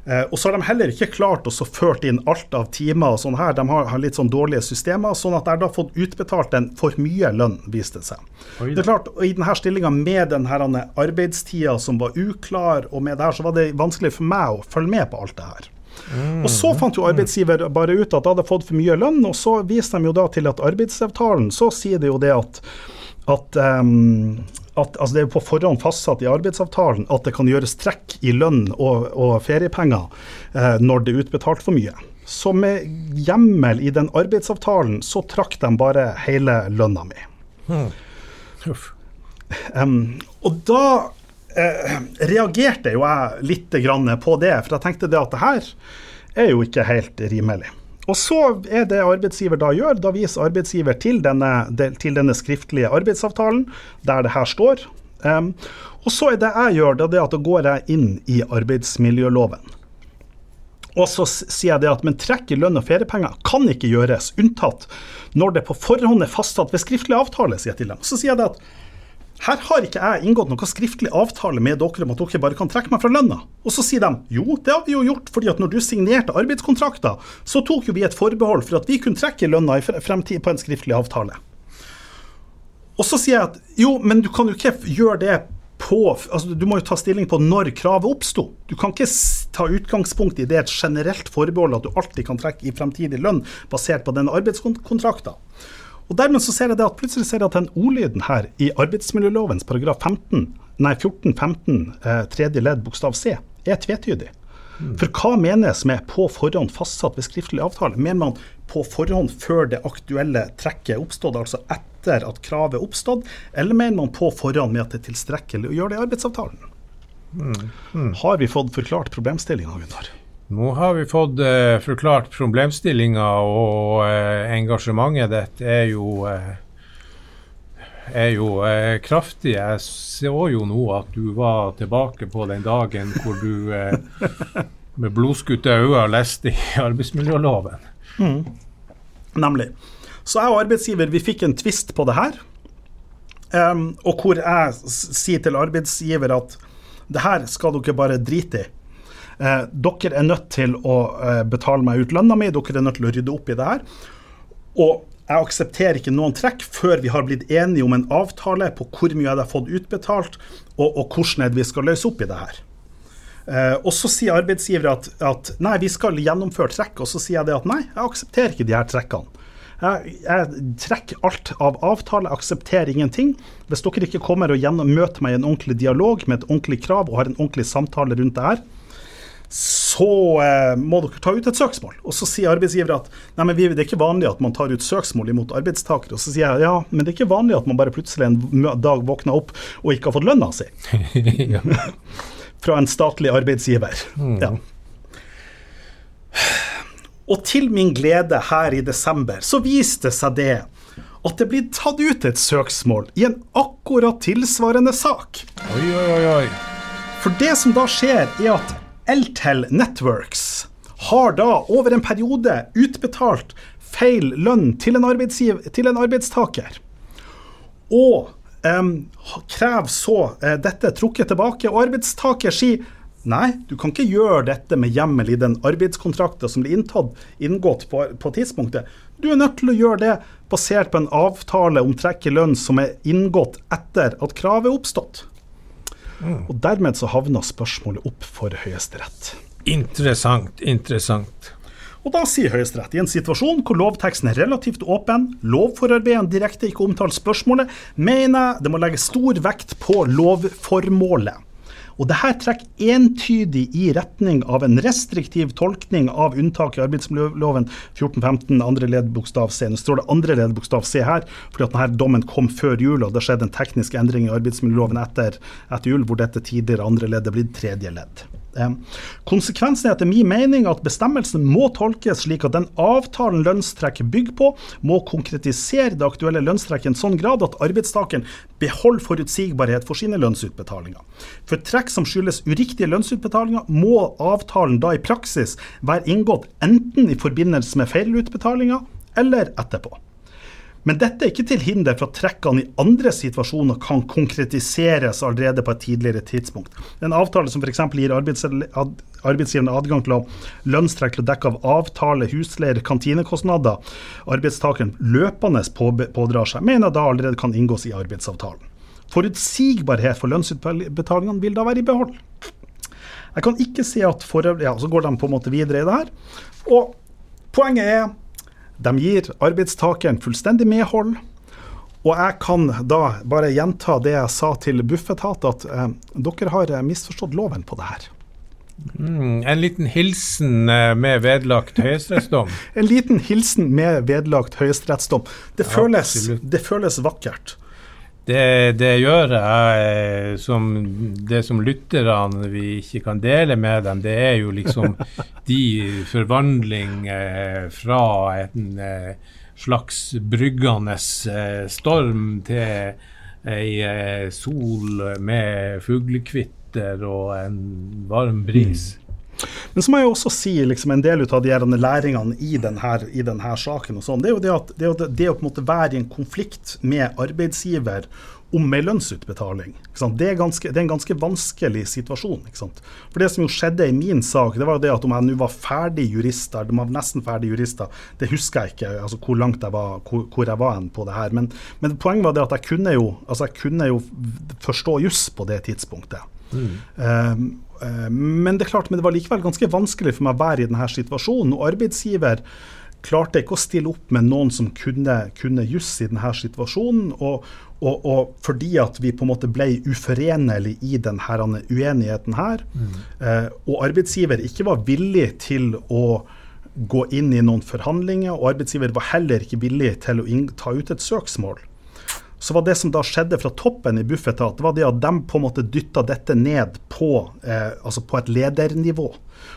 Eh, og så har de heller ikke klart å så ført inn alt av timer og sånn her. De har, har litt sånn dårlige systemer, sånn at jeg har da fått utbetalt en for mye lønn, viste det seg. Det er klart, I denne stillinga med denne arbeidstida som var uklar, og med det her, så var det vanskelig for meg å følge med på alt det her. Og så fant jo arbeidsgiver bare ut at de hadde fått for mye lønn, og så viste de jo da til at arbeidsavtalen, så sier det jo det at at, um, at altså det er på forhånd fastsatt i arbeidsavtalen at det kan gjøres trekk i lønn og, og feriepenger eh, når det er utbetalt for mye. Så med hjemmel i den arbeidsavtalen, så trakk de bare hele lønna mi. Hmm. Um, og da eh, reagerte jo jeg litt på det, for jeg tenkte det at det her er jo ikke helt rimelig. Og så er det arbeidsgiver da gjør, da viser arbeidsgiver til denne, til denne skriftlige arbeidsavtalen, der det her står. Um, og så er det jeg gjør, det er at da går jeg inn i arbeidsmiljøloven. Og så sier jeg det at men trekk i lønn og feriepenger kan ikke gjøres, unntatt når det på forhånd er fastsatt ved skriftlig avtale, sier jeg til dem. Så sier jeg det at her har ikke jeg inngått noen skriftlig avtale med dere om at dere bare kan trekke meg fra lønna. Og så sier de jo, det har vi jo gjort, fordi at når du signerte arbeidskontrakter, så tok jo vi et forbehold for at vi kunne trekke lønna i fre- fremtid på en skriftlig avtale. Og så sier jeg at jo, men du kan jo ikke gjøre det på altså Du må jo ta stilling på når kravet oppsto. Du kan ikke ta utgangspunkt i det et generelt forbehold at du alltid kan trekke i fremtidig lønn basert på den arbeidskontrakten. Og dermed så ser jeg det at plutselig ser jeg at den ordlyden her i arbeidsmiljølovens paragraf 15, nei 14-15 eh, tredje ledd bokstav c er tvetydig. For hva menes med 'på forhånd fastsatt ved skriftlig avtale'? Mener man på forhånd før det aktuelle trekket er oppstått, altså etter at kravet er oppstått, eller mener man på forhånd med at det er tilstrekkelig å gjøre det i arbeidsavtalen? Har vi fått forklart problemstillinga, Gunnar? Nå har vi fått eh, forklart problemstillinga, og eh, engasjementet ditt er jo eh, er jo eh, kraftig. Jeg så jo nå at du var tilbake på den dagen hvor du eh, med blodskutte øyne leste i arbeidsmiljøloven. Nemlig. Så jeg og arbeidsgiver vi fikk en tvist på det her. Um, og hvor jeg sier til arbeidsgiver at det her skal dere bare drite i. Eh, dere er nødt til å eh, betale meg ut lønna mi, dere er nødt til å rydde opp i det her. Og jeg aksepterer ikke noen trekk før vi har blitt enige om en avtale på hvor mye jeg har fått utbetalt, og, og hvordan vi skal løse opp i det her. Eh, og så sier arbeidsgiver at, at nei, vi skal gjennomføre trekk, og så sier jeg det at nei, jeg aksepterer ikke de her trekkene. Jeg, jeg trekker alt av avtale, jeg aksepterer ingenting. Hvis dere ikke kommer og møter meg i en ordentlig dialog med et ordentlig krav og har en ordentlig samtale rundt det her, så eh, må dere ta ut et søksmål. Og så sier arbeidsgiver at nei, men vi, det er ikke vanlig at man tar ut søksmål imot arbeidstakere. Og så sier jeg ja, men det er ikke vanlig at man bare plutselig en dag våkner opp og ikke har fått lønna si fra en statlig arbeidsgiver. Ja. Og til min glede her i desember, så viste det seg det at det blir tatt ut et søksmål i en akkurat tilsvarende sak. Oi, oi, oi. For det som da skjer, er at Eltel Networks har da over en periode utbetalt feil lønn til en, til en arbeidstaker. Og eh, krever så eh, dette trukket tilbake, og arbeidstaker sier Nei, du kan ikke gjøre dette med hjemmel i den arbeidskontrakten som blir inntatt, inngått på, på tidspunktet. Du er nødt til å gjøre det basert på en avtale om trekk i lønn som er inngått etter at kravet er oppstått. Og dermed så havna spørsmålet opp for Høyesterett. Interessant, interessant. Og da sier Høyesterett i en situasjon hvor lovteksten er relativt åpen, lovforarbeidene direkte ikke omtaler spørsmålet, mener jeg det må legges stor vekt på lovformålet. Og det her trekker entydig i retning av en restriktiv tolkning av unntak i arbeidsmiljøloven 1415 andre ledd bokstav c. Nå står det andre ledd bokstav c her, fordi at denne dommen kom før jul, og det skjedde en teknisk endring i arbeidsmiljøloven etter, etter jul, hvor dette tidligere andre ledd er blitt tredje ledd. Eh, Konsekvensen er etter min mening at bestemmelsen må tolkes slik at den avtalen lønnstrekk bygger på, må konkretisere det aktuelle lønnstrekket i en sånn grad at arbeidstakeren beholder forutsigbarhet for sine lønnsutbetalinger. For trekk som skyldes uriktige lønnsutbetalinger, må avtalen da i praksis være inngått enten i forbindelse med feilutbetalinger eller etterpå. Men dette er ikke til hinder for at trekkene i andre situasjoner kan konkretiseres allerede på et tidligere tidspunkt. En avtale som f.eks. gir arbeidsgivende adgang til å lønnstrekk til å dekke av avtale, husleier, kantinekostnader arbeidstakeren løpende på- pådrar seg, mener da allerede kan inngås i arbeidsavtalen. Forutsigbarhet for lønnsutbetalingene vil da være i behold. Jeg kan ikke si at for, ja, Så går de på en måte videre i det her. Og poenget er de gir arbeidstakeren fullstendig medhold. Og jeg kan da bare gjenta det jeg sa til Bufetat, at eh, dere har eh, misforstått loven på det her. Mm, en liten hilsen eh, med vedlagt høyesterettsdom. En liten hilsen med vedlagt høyesterettsdom. Det, føles, det føles vakkert. Det, det gjør jeg eh, som det som lytterne vi ikke kan dele med dem, det er jo liksom de forvandling eh, fra en eh, slags bryggende storm til ei sol med fuglekvitter og en varm bris. Men så må jeg også si liksom, en del ut av de her læringene i denne, i denne saken, og sånn, det er jo det at det, er det, å på en måte være i en konflikt med arbeidsgiver om ei lønnsutbetaling. Det, er ganske, det er en ganske vanskelig situasjon. For Det som jo skjedde i min sak, det var jo det at om jeg nå var ferdig jurist, eller de var nesten ferdig jurister, det husker jeg ikke altså hvor langt jeg var, hvor, hvor jeg var på det her. Men, men poenget var det at jeg kunne jo, altså jeg kunne jo forstå juss på det tidspunktet. Um, uh, men det klart, men det var likevel ganske vanskelig for meg å være i denne situasjonen. Og arbeidsgiver klarte ikke å stille opp med noen som kunne, kunne juss i denne situasjonen. Og, og, og, fordi at vi på en måte ble uforenlige i denne uenigheten her, mm. og arbeidsgiver ikke var villig til å gå inn i noen forhandlinger, og arbeidsgiver var heller ikke villig til å ta ut et søksmål, så var det som da skjedde fra toppen i Bufetat, var det at de på en måte dytta dette ned på, eh, altså på et ledernivå.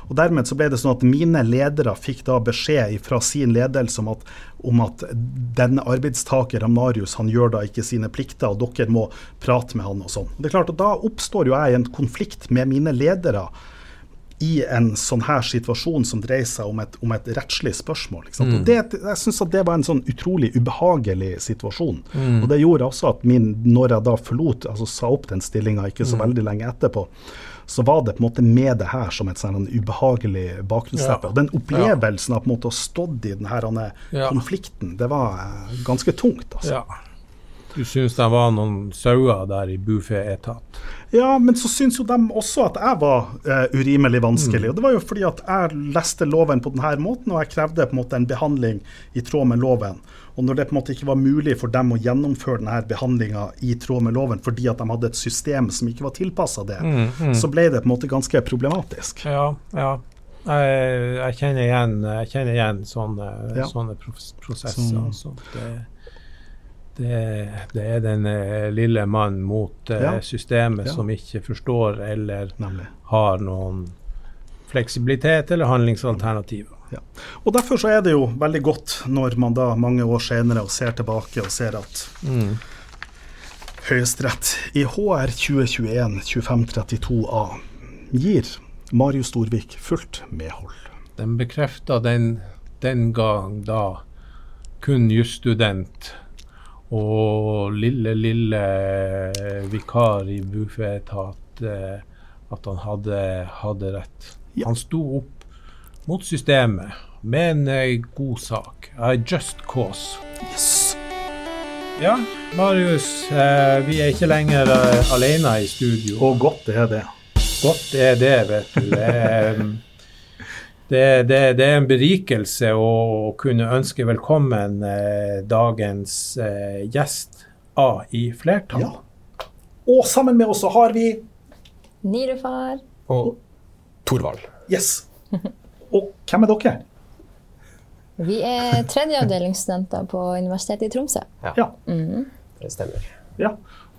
Og Dermed så ble det sånn at mine ledere fikk da beskjed fra sin ledelse om at, om at denne arbeidstakeren Marius han gjør da ikke sine plikter, og dere må prate med han og sånn. Det er klart at Da oppstår jo jeg en konflikt med mine ledere i en sånn her situasjon som dreier seg om et, om et rettslig spørsmål. Og det, jeg synes at det var en sånn utrolig ubehagelig situasjon. Og det gjorde også at min, når jeg da forlot, altså sa opp den stillinga ikke så veldig lenge etterpå, så var det på en måte med det her som et sånn ubehagelig bakgrunnsteppe. Ja. Og den opplevelsen av på en måte å ha stått i denne Ja. konflikten, det var eh, ganske tungt. altså. Ja. Du syns det var noen sauer der i Bufé-etat? Ja, men så syns jo de også at jeg var uh, urimelig vanskelig. Og det var jo fordi at jeg leste loven på denne måten, og jeg krevde på en måte en behandling i tråd med loven. Og når det på en måte ikke var mulig for dem å gjennomføre denne behandlinga i tråd med loven fordi at de hadde et system som ikke var tilpassa det, så ble det på en måte ganske problematisk. Ja, ja. Jeg, jeg, kjenner igjen, jeg kjenner igjen sånne, Ja. sånne pros- prosesser. Som- altså. Det, det, er den eh, lille mann mot eh, Ja. systemet Ja. som ikke forstår eller Nemlig. har noen fleksibilitet eller handlingsalternativer. Ja. Og Derfor så er det jo veldig godt når man da mange år senere ser tilbake og ser at Høyesterett i HR 2021-2532a gir Marius Storvik fullt medhold. Den bekrefta den, den gang da kun jusstudent og lille, lille vikar i Bufetat eh, at han hadde, hadde rett. Ja. Han sto opp mot systemet med en eh, god sak. A just cause. Yes. Ja, Marius, eh, vi er ikke lenger alene i studio. Og godt er det. Godt er det, vet du. Det er, det, det, det er en berikelse å kunne ønske velkommen eh, dagens eh, gjest A i flertall. Ja. Og sammen med oss så har vi Nirufar. Og Thorvald. Yes. Og hvem er dere? Vi er tredjeavdelingsstudenter på Universitetet i Tromsø. Ja. Det stemmer. ja.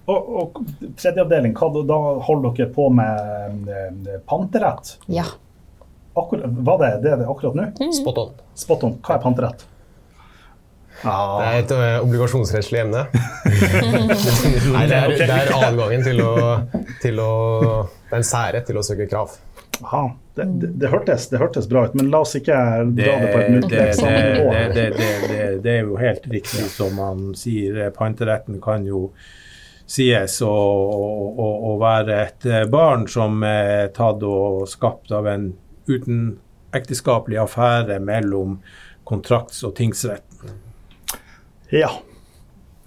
Og, og tredje avdeling, hva da, da holder dere på med eh, panterett? Ja. Akkurat, var det det er det akkurat nå? Spot on. Spot on. Hva er panterett? Det Ah, er et ø, obligasjonsrettslig emne. Nei, det er, det er adgangen til å, til å Det er en særrett til å søke krav. aha. Det, det, det, hørtes, det hørtes bra ut, men la oss ikke dra det på et nytt. muntlig det, det, det, det, det, det er jo helt riktig som man sier. Panteretten kan jo sies å, være et barn som er tatt og skapt av en utenokteskapelig affære mellom kontrakts- og tingsretten. Ja.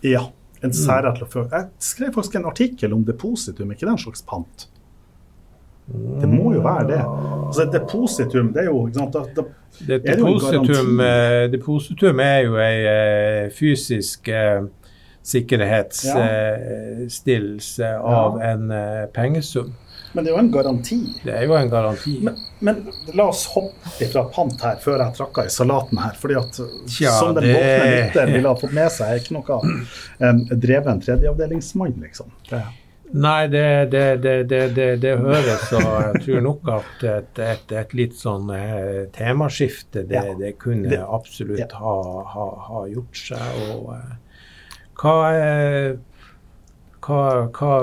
ja. En særrettelig til Jeg skrev faktisk en artikkel om depositum, ikke den slags pant? Det må jo være det. Altså, depositum, det er jo sant, da, da, Det, Er jo depositum, garanti? eh, depositum er jo ei eh, fysisk eh, sikkerhetsstillelse av en eh, pengesum. Men det er jo en garanti. Det er jo en garanti. Men, men la oss hoppe fra pant her, før jeg trakka i salaten her. fordi at ja, som den det- våkne lytter ville ha fått med seg, er ikke noe um, dreven tredjeavdelingsmann, liksom. Det, Nei, det, det, det, det, det, det høres, og jeg tror nok at et, et, et litt sånn eh, temaskifte, det, Ja. det kunne absolutt ja. ha, ha, ha gjort seg. Og eh, hva, hva, hva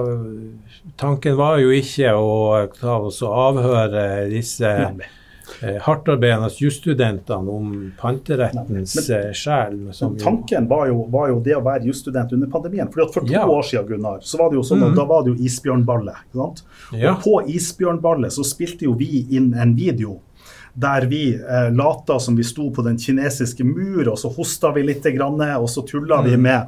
Tanken var jo ikke å ta oss og avhøre disse eh, hardtarbeidende jusstudentene om panterettens Men- eh, sjel. tanken var jo, var jo det å være jusstudent under pandemien. Fordi at For to Ja. år siden Gunnar, så var det jo sånn at mm. da var det jo isbjørnballet. ikke sant? Ja. Og på isbjørnballet så spilte jo vi inn en video der vi eh, lata som vi sto på den kinesiske mur, og så hosta vi litt, grann, og så tulla vi Mhm. med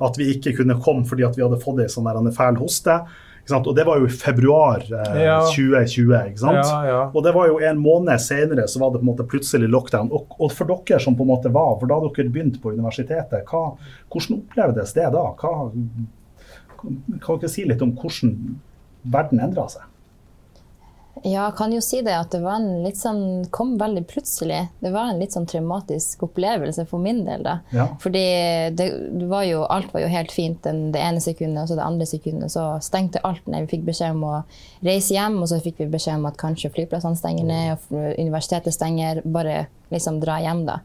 at vi ikke kunne komme fordi at vi hadde fått ei sånn fæl hoste. Og det var jo i februar eh, Ja. 2020. ikke sant? Ja, ja. Og det var jo en måned senere så var det på en måte plutselig lockdown. Og, og for dere som på en måte var, for da dere begynte på universitetet, hva, hvordan opplevdes det da? Hva, kan dere si litt om hvordan verden endra seg? Ja, jeg kan jo si det at det var en litt sånn, kom veldig plutselig. Det var en litt sånn traumatisk opplevelse for min del. da. Ja. Fordi det, det var jo, alt var jo helt fint den, det ene sekundet, og så det andre sekundet så stengte alt ned. Vi fikk beskjed om å reise hjem, og så fikk vi beskjed om at kanskje flyplassene stenger ned, og universitetet stenger. Bare liksom dra hjem, da.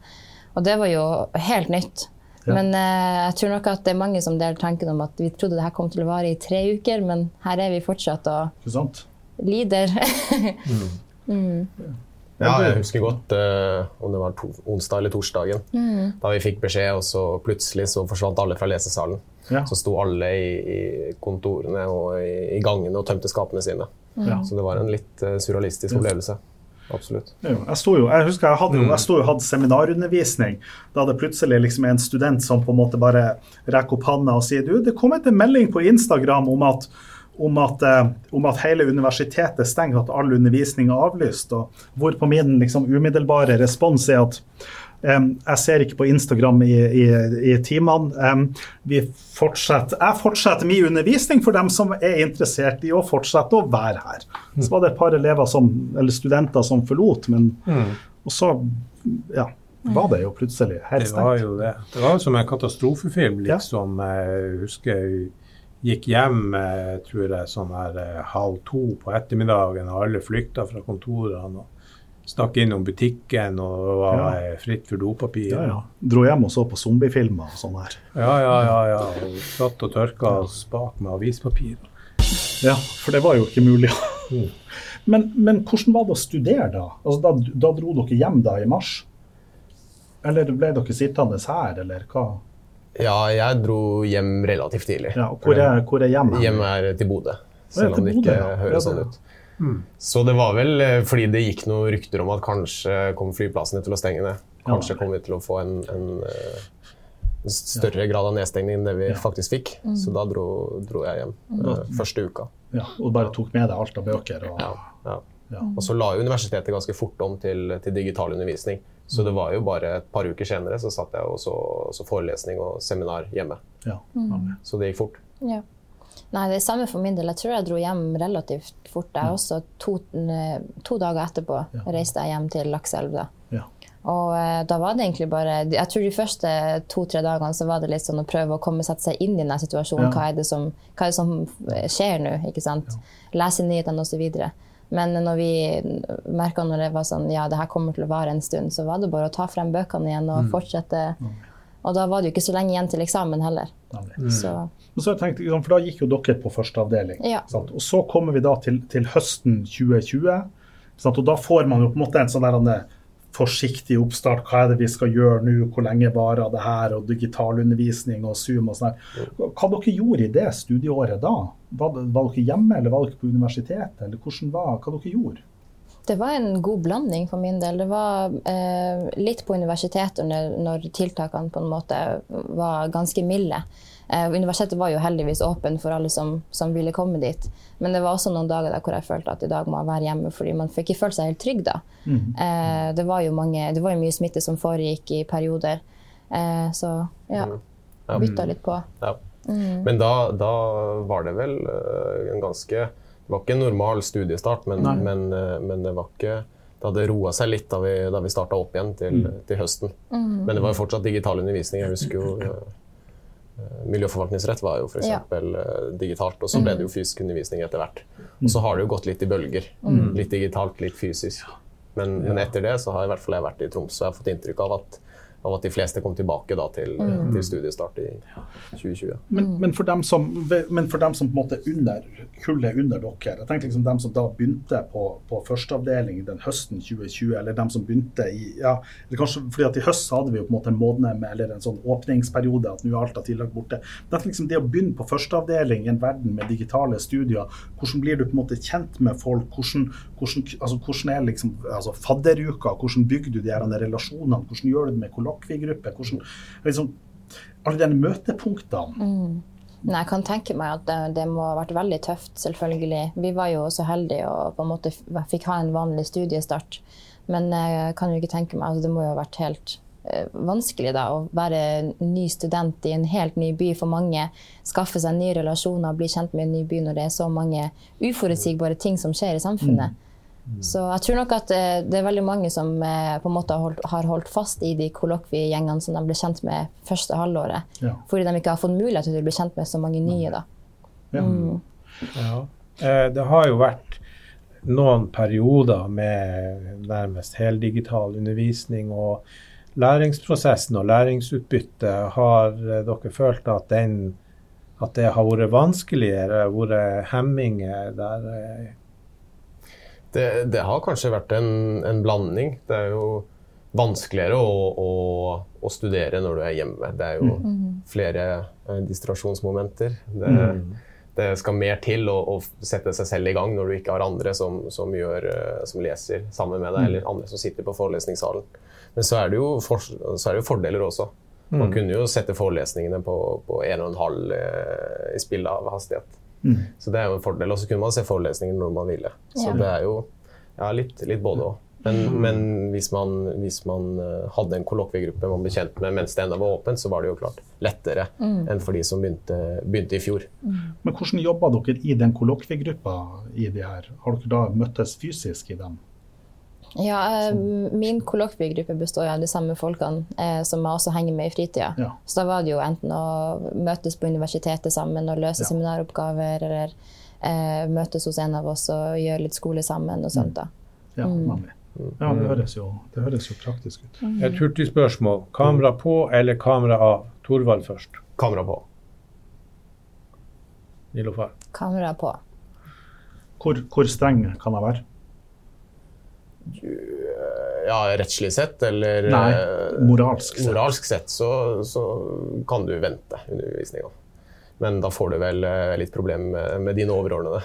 Og det var jo helt nytt. Ja. Men eh, jeg tror nok at det er mange som deler tanken om at vi trodde det her kom til å vare i tre uker, men her er vi fortsatt og Ikke mm. lider. Ja, jeg husker godt uh, om det var to, onsdag eller torsdagen. Da vi fikk beskjed, og så plutselig så forsvant alle fra lesesalen. Ja. Så sto alle i, i kontorene og i, i gangene og tømte skapene sine. Ja. Så det var en litt uh, surrealistisk opplevelse. Absolutt. Jo, Jeg, sto jo, jeg husker jeg hadde jo jeg sto jo hadde seminarundervisning. Da det plutselig liksom er en student som på en måte bare rekker opp handa og sier du, det kom en melding på Instagram om at, om at, eh, om at hele universitetet stenger, at all undervisning er avlyst. og Hvorpå min liksom umiddelbare respons er at um, jeg ser ikke på Instagram i, i, i timene. Um, vi fortsetter, jeg fortsetter min undervisning for dem som er interessert i å fortsette å være her. Så var det et par elever som, eller studenter som forlot, men og så ja, var det jo plutselig helt Det var stengt. jo det. Det var jo som en katastrofefilm, Ja. liksom. Jeg husker gikk hjem eh, tror jeg, sånn her eh, halv to på ettermiddagen, og alle flykta fra kontorene. og Stakk innom butikken, og var Ja. eh, fritt for dopapir. Ja, ja. Dro hjem og så på zombiefilmer og sånn her. ja, ja, ja, ja. Og satt og tørka oss bak med avispapir. Ja, for det var jo ikke mulig. Mm. Men, men hvordan var det å studere da? Altså, da? Da dro dere hjem da i mars? Eller ble dere sittende her, eller hva? Ja, jeg dro hjem relativt tidlig. Ja, og hvor er, hvor er hjem? hen? Er til Bodø, selv om det Bodø, ikke ja. Ja, høres sånn ut. ut. Så det var vel eh, fordi det gikk noen rykter om at kanskje kom flyplassene til å stenge ned. Kanskje kom vi til å få en, en eh, større grad av nedstengning enn det vi faktisk fikk. Så da dro, dro jeg hjem eh, første uka. Ja, og bare tok med deg alt av bøker? Og, Ja, ja. Ja. Og så la universitetet ganske fort om til, til digital undervisning. Så det var jo bare et par uker senere så satt jeg og så, så forelesning og seminar hjemme. ja, Mm. Så det gikk fort. Ja. Nei, det er samme for min del. Jeg tror jeg dro hjem relativt fort. Jeg også to, eh, to dager etterpå Ja. reiste jeg hjem til Lakselv. da. Ja. Og eh, da var det egentlig bare Jeg tror de første to-tre dagene så var det litt sånn å prøve å komme sette seg inn i denne situasjonen. Ja. Hva, er det som, hva er det som eh, skjer nå? ikke sant? Lese nyhetene osv. Men når vi merka når det var sånn ja, det her kommer til å vare en stund, så var det bare å ta frem bøkene igjen Mm. og fortsette. Og da var det jo ikke så lenge igjen til eksamen heller. Mm. Så så har jeg tenkt, for Da gikk jo dere på første avdeling. Ja. sant? Og så kommer vi da til, til høsten 2020. sant? Og da får man jo på en måte en sånn der forsiktig oppstart. Hva er det vi skal gjøre nå? Hvor lenge varer det her? Og digitalundervisning og Zoom og sånn. Hva dere gjorde i det studieåret da? Var, var dere hjemme, eller var dere på universitetet? Eller hvordan var hva dere gjorde? Det var en god blanding for min del. Det var eh, litt på universitetet når, når tiltakene på en måte var ganske milde. Eh, universitetet var jo heldigvis åpen for alle som, som, ville komme dit. Men det var også noen dager der hvor jeg følte at i dag må jeg være hjemme, fordi man fikk ikke følt seg helt trygg da. Mm. Eh, det, var mange, det var jo mye smitte som foregikk i perioder. Eh, så ja, mm. bytta litt på. Ja. Mm. Men da, da, var det vel uh, en ganske Det var ikke en normal studiestart, men, men, uh, men det var ikke det hadde roa seg litt da vi, da vi starta opp igjen til, mm. til høsten. Mm. Men det var jo fortsatt digital undervisning. Jeg husker jo Miljøforvaltningsrett var jo f.eks. Ja. Uh, digitalt, og så ble det jo mm. fysisk undervisning etter hvert. Og så har det jo gått litt i bølger. Mm. Litt digitalt, litt fysisk. Men, men, etter det så har i hvert fall jeg vært i Tromsø og fått inntrykk av at av at de fleste kom tilbake da, til, mm. til, studiestart i 2020. Men, men, for dem som, men for dem som på en måte under kullet under dere, jeg tenker liksom dem som da begynte på, på førsteavdeling den høsten 2020, eller dem som begynte i ja, eller kanskje fordi at I høst hadde vi jo på en måte en måned med, eller en sånn åpningsperiode, at nå er alt av tillag borte. Men liksom det å begynne på førsteavdeling i en verden med digitale studier, hvordan blir du på en måte kjent med folk? Hvordan, hvordan, altså, hvordan er liksom, altså, fadderuka? Hvordan bygger du de her relasjonene? Hvordan gjør du det med kollegaer? Kollokviegruppe? Hvordan, liksom, alle de møtepunktene. Mm. Nei, jeg kan tenke meg at det, det, må ha vært veldig tøft, selvfølgelig. Vi var jo så heldige og på en måte fikk ha en vanlig studiestart. Men jeg kan jo ikke tenke meg altså Det må jo ha vært helt uh, vanskelig da, å være ny student i en helt ny by for mange. Skaffe seg nye relasjoner, bli kjent med en ny by når det er så mange uforutsigbare ting som skjer i samfunnet. Mm. Så jeg tror nok at eh, det er veldig mange som eh, på en måte har holdt, har holdt fast i de kollokviegjengene som de ble kjent med første halvåret. Ja. Fordi de ikke har fått mulighet til å bli kjent med så mange nye. da. Ja. Mm. ja. Eh, det har jo vært noen perioder med nærmest heldigital undervisning. og Læringsprosessen og læringsutbyttet, har dere følt at, den, at det har vært vanskeligere, vært hemminger der? Det, det, har kanskje vært en, en, blanding. Det er jo vanskeligere å, å, å, studere når du er hjemme. Det er jo mm. mm. flere eh, distrasjonsmomenter. Det, mm. det, skal mer til å, å, sette seg selv i gang når du ikke har andre som, som, gjør, eh, som leser sammen med deg, mm. eller andre som sitter på forelesningssalen. Men så er det jo, for, så er det jo fordeler også. Man mm. kunne jo sette forelesningene på, på 1,5 eh, i spill av hastighet. Mm. Så det er jo en fordel. Og så kunne man se forelesninger når man ville. Så ja. det er jo ja, litt, litt både òg. Men, mm. men, hvis man, hvis man eh, hadde en kollokviegruppe man ble kjent med mens det ennå var åpent, så var det jo klart lettere mm. enn for de som begynte, begynte i fjor. Mm. Men hvordan jobba dere i den kollokviegruppa i de her? Har dere da møttes fysisk i dem? Ja, eh, min kollokviegruppe består av de samme folkene eh, som jeg også henger med i fritida. Ja. Så da var det jo enten å møtes på universitetet sammen og løse ja. seminaroppgaver, eller eh, møtes hos en av oss og gjøre litt skole sammen og sånt. da. Ja, mm. ja det, høres jo, det høres jo praktisk ut. Mm. Et hurtig spørsmål. Kamera på eller kamera av? Torvald først. Kamera på. Nilofar. Kamera på. Hvor, hvor streng kan jeg være? Ja, rettslig sett, eller Nei, moralsk sett, moralsk sett så, så, kan du vente undervisninga. Men da får du vel eh, litt problem med, med dine overordnede.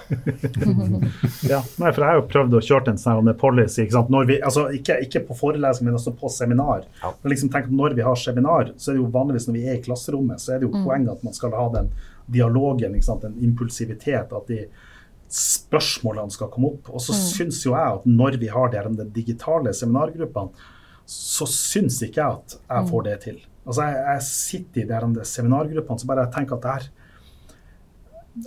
ja, nei, for jeg har jo prøvd å kjøre en sånn policy. Ikke, vi, altså, ikke, ikke, på forelesning, men også på seminar. Ja. Men liksom, tenk Når vi har seminar, så er det jo vanligvis når vi er i klasserommet, så er det jo mm. poenget at man skal ha den dialogen, den impulsivitet. at de spørsmålene skal komme opp. Og så mm. syns jo jeg at når vi har de, de digitale seminargruppene, så syns ikke jeg at jeg får mm. det til. Altså Jeg, jeg sitter i de, de seminargruppene så bare jeg tenker at det her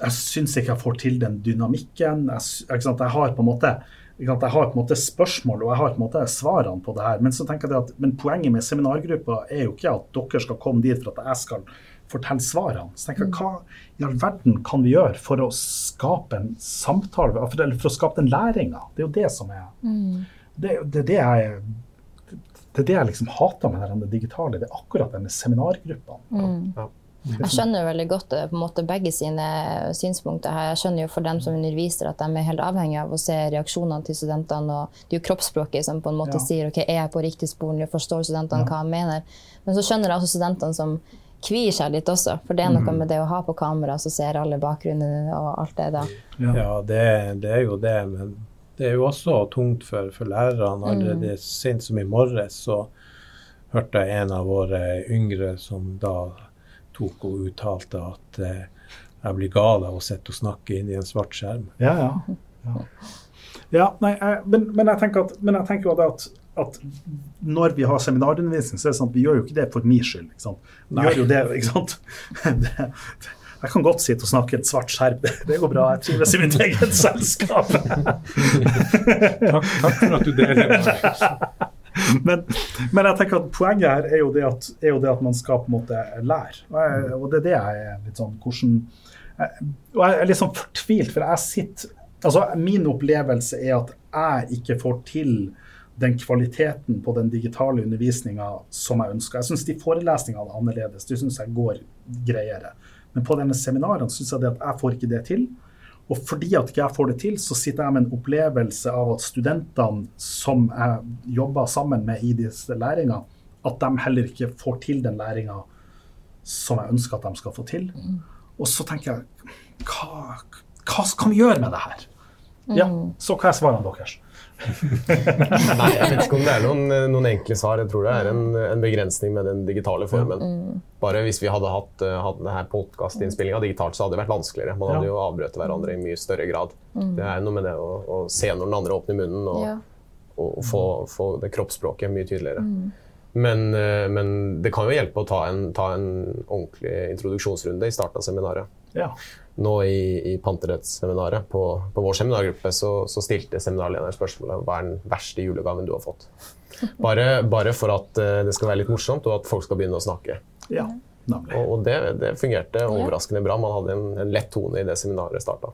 Jeg syns ikke jeg får til den dynamikken. Jeg, jeg har på en måte jeg har på en måte spørsmål og jeg har på en måte svarene på det her. Men så tenker jeg at, men poenget med seminargruppa er jo ikke at dere skal komme dit for at jeg skal fortelle svarene. Så tenker jeg, mm. Hva i all verden kan vi gjøre for å skape en samtale, eller for å skape den læringa? Det er jo det som er mm. det, det, det, jeg, det er det jeg liksom hater med det digitale. Det er akkurat denne seminargruppa. Mm. Ja. Jeg skjønner veldig godt eh, på en måte begge sine synspunkter her. Jeg skjønner jo for dem som underviser at de er helt avhengig av å se reaksjonene til studentene. og Det er jo kroppsspråket som på en måte ja. sier ok, er jeg på riktig spor, nå forstår studentene ja. hva jeg mener. Men så skjønner jeg også studentene som kvier seg litt også. For det er noe mm. med det å ha på kamera, så ser alle bakgrunnen og alt det da. Ja, ja det, det, er jo det. Men det er jo også tungt for, for lærerne. Allerede mm. sent som i morges så hørte jeg en av våre yngre som da tok og uttalte at eh, jeg blir gal av å sitte og snakke inn i en svart skjerm. Ja, ja. ja. ja nei, jeg, men, men, jeg tenker at, men jeg tenker at, at når vi har seminarundervisning, så er det sånn at vi gjør jo ikke det for min skyld. ikke sant? Vi Nei. gjør jo det, ikke sant? Det, jeg kan godt sitte og snakke et svart skjerm. Det, går bra. Jeg trives i mitt eget selskap. Takk, takk for at du deler. Men, men jeg tenker at poenget her er jo det at, er jo det at man skal på en måte lære. Og, jeg, og det er det jeg er litt sånn hvordan jeg, Og jeg er litt sånn fortvilt, for jeg sitter Altså, min opplevelse er at jeg ikke får til den kvaliteten på den digitale undervisninga som jeg ønsker. Jeg syns de forelesningene er annerledes. Det syns jeg går greiere. Men på denne seminarene syns jeg det at jeg får ikke det til. Og fordi at ikke jeg får det til, så sitter jeg med en opplevelse av at studentene som jeg jobber sammen med i disse læringene, at de heller ikke får til den læringa som jeg ønsker at de skal få til. Og så tenker jeg, hva, hva kan vi gjøre med det her? Ja, så hva er svarene deres? Nei, jeg vet ikke om det er noen, noen enkle svar. Jeg tror det er en, en begrensning med den digitale formen. Bare hvis vi hadde hatt, eh, hatt denne podkastinnspillinga digitalt, så hadde det vært vanskeligere. Man hadde jo avbrøt hverandre i mye større grad. Det er noe med det å, å se når den andre åpner munnen, og, Ja. og få, få det kroppsspråket mye tydeligere. Men, eh, men det kan jo hjelpe å ta en, ta en ordentlig introduksjonsrunde i starten av seminaret. Ja. Nå i, i panterettsseminaret på, på vår seminargruppe så, så stilte seminarlederen spørsmålet hva er den verste julegaven du har fått. Bare, bare for at eh, det skal være litt morsomt, og at folk skal begynne å snakke. ja. Og, og det, det fungerte overraskende bra. Man hadde en, en lett tone i det seminaret starta.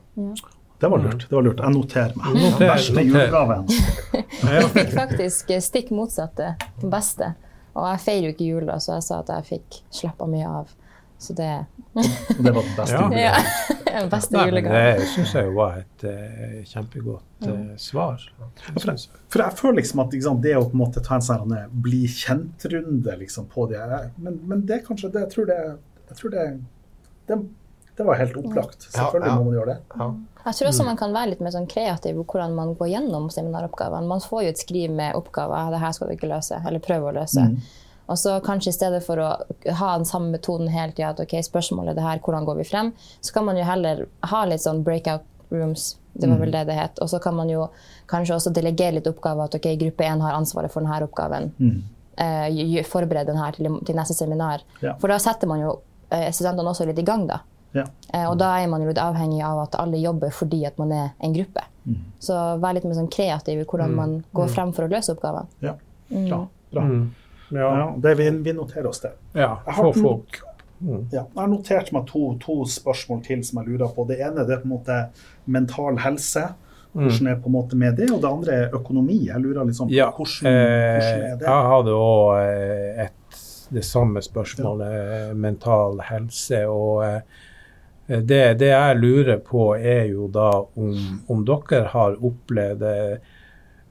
Det var lurt. det var lurt. Jeg noterer meg. Noter, Verste julegaven. Jeg fikk faktisk stikk motsatte, den beste. Og jeg feirer jo ikke jula, så jeg sa at jeg fikk slappa mye av. Så det det var den beste Ja. julegaven. ja, den beste Nei, julegaven. det syns jeg jo var et uh, kjempegodt uh, svar. For jeg, for jeg føler liksom at liksom, det å på en måte ta en sånn bli kjent-runde liksom, på det men, men det er kanskje det Jeg tror det, jeg tror det, det, det var helt opplagt. Selvfølgelig Ja, ja. må man gjøre det. Ja. Jeg tror også man kan være litt mer sånn kreativ hvordan man går gjennom seminaroppgavene. Man får jo et skriv med oppgaver. det her skal du ikke løse, eller prøve å løse. Og så kanskje i stedet for å ha den samme metoden hele tida, at ok, spørsmålet er det her, hvordan går vi frem, så kan man jo heller ha litt sånn breakout rooms, det var vel det det het. Og så kan man jo kanskje også delegere litt oppgaver, at ok, gruppe én har ansvaret for denne oppgaven. Eh, gj- gj- forberede den her til, til neste seminar. Ja. For da setter man jo eh, studentene også litt i gang, da. Ja. Eh, Og da er man jo litt avhengig av at alle jobber fordi at man er en gruppe. Så vær litt mer sånn kreativ i hvordan man går frem for å løse oppgaven. Ja. Bra. bra. Ja, Ja, det, vi, vi noterer oss det. ja den- folk Ja, jeg har notert meg to, to spørsmål til som jeg lurer på. Det ene det er på en måte mental helse. Hvordan er på en måte med det? Og det andre er økonomi. Jeg lurer liksom Ja, hvordan, eh, hvordan er det? jeg hadde òg et det samme spørsmålet, ja. mental helse. Og eh, det, det jeg lurer på, er jo da om, om dere har opplevd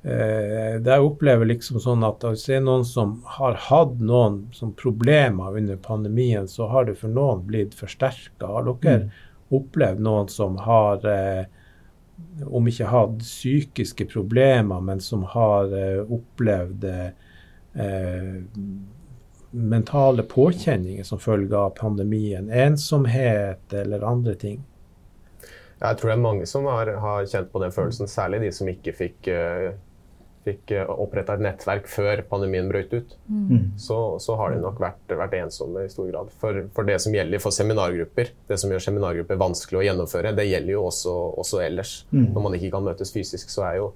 eh, det Jeg opplever liksom sånn at hvis det er noen som har hatt noen som problemer under pandemien, så har det for noen blitt forsterka. Har dere opplevd noen som har eh, om ikke hatt psykiske problemer, men som har eh, opplevd eh, mentale påkjenninger som følge av pandemien. Ensomhet eller andre ting. Jeg tror det er mange som har, har kjent på den følelsen, særlig de som ikke fikk, uh, fikk oppretta et nettverk før pandemien brøt ut. Så, så har de nok vært, vært ensomme i stor grad. For, for det som gjelder for seminargrupper, det som gjør seminargrupper vanskelig å gjennomføre, det gjelder jo også, også ellers. Når man ikke kan møtes fysisk, så er jo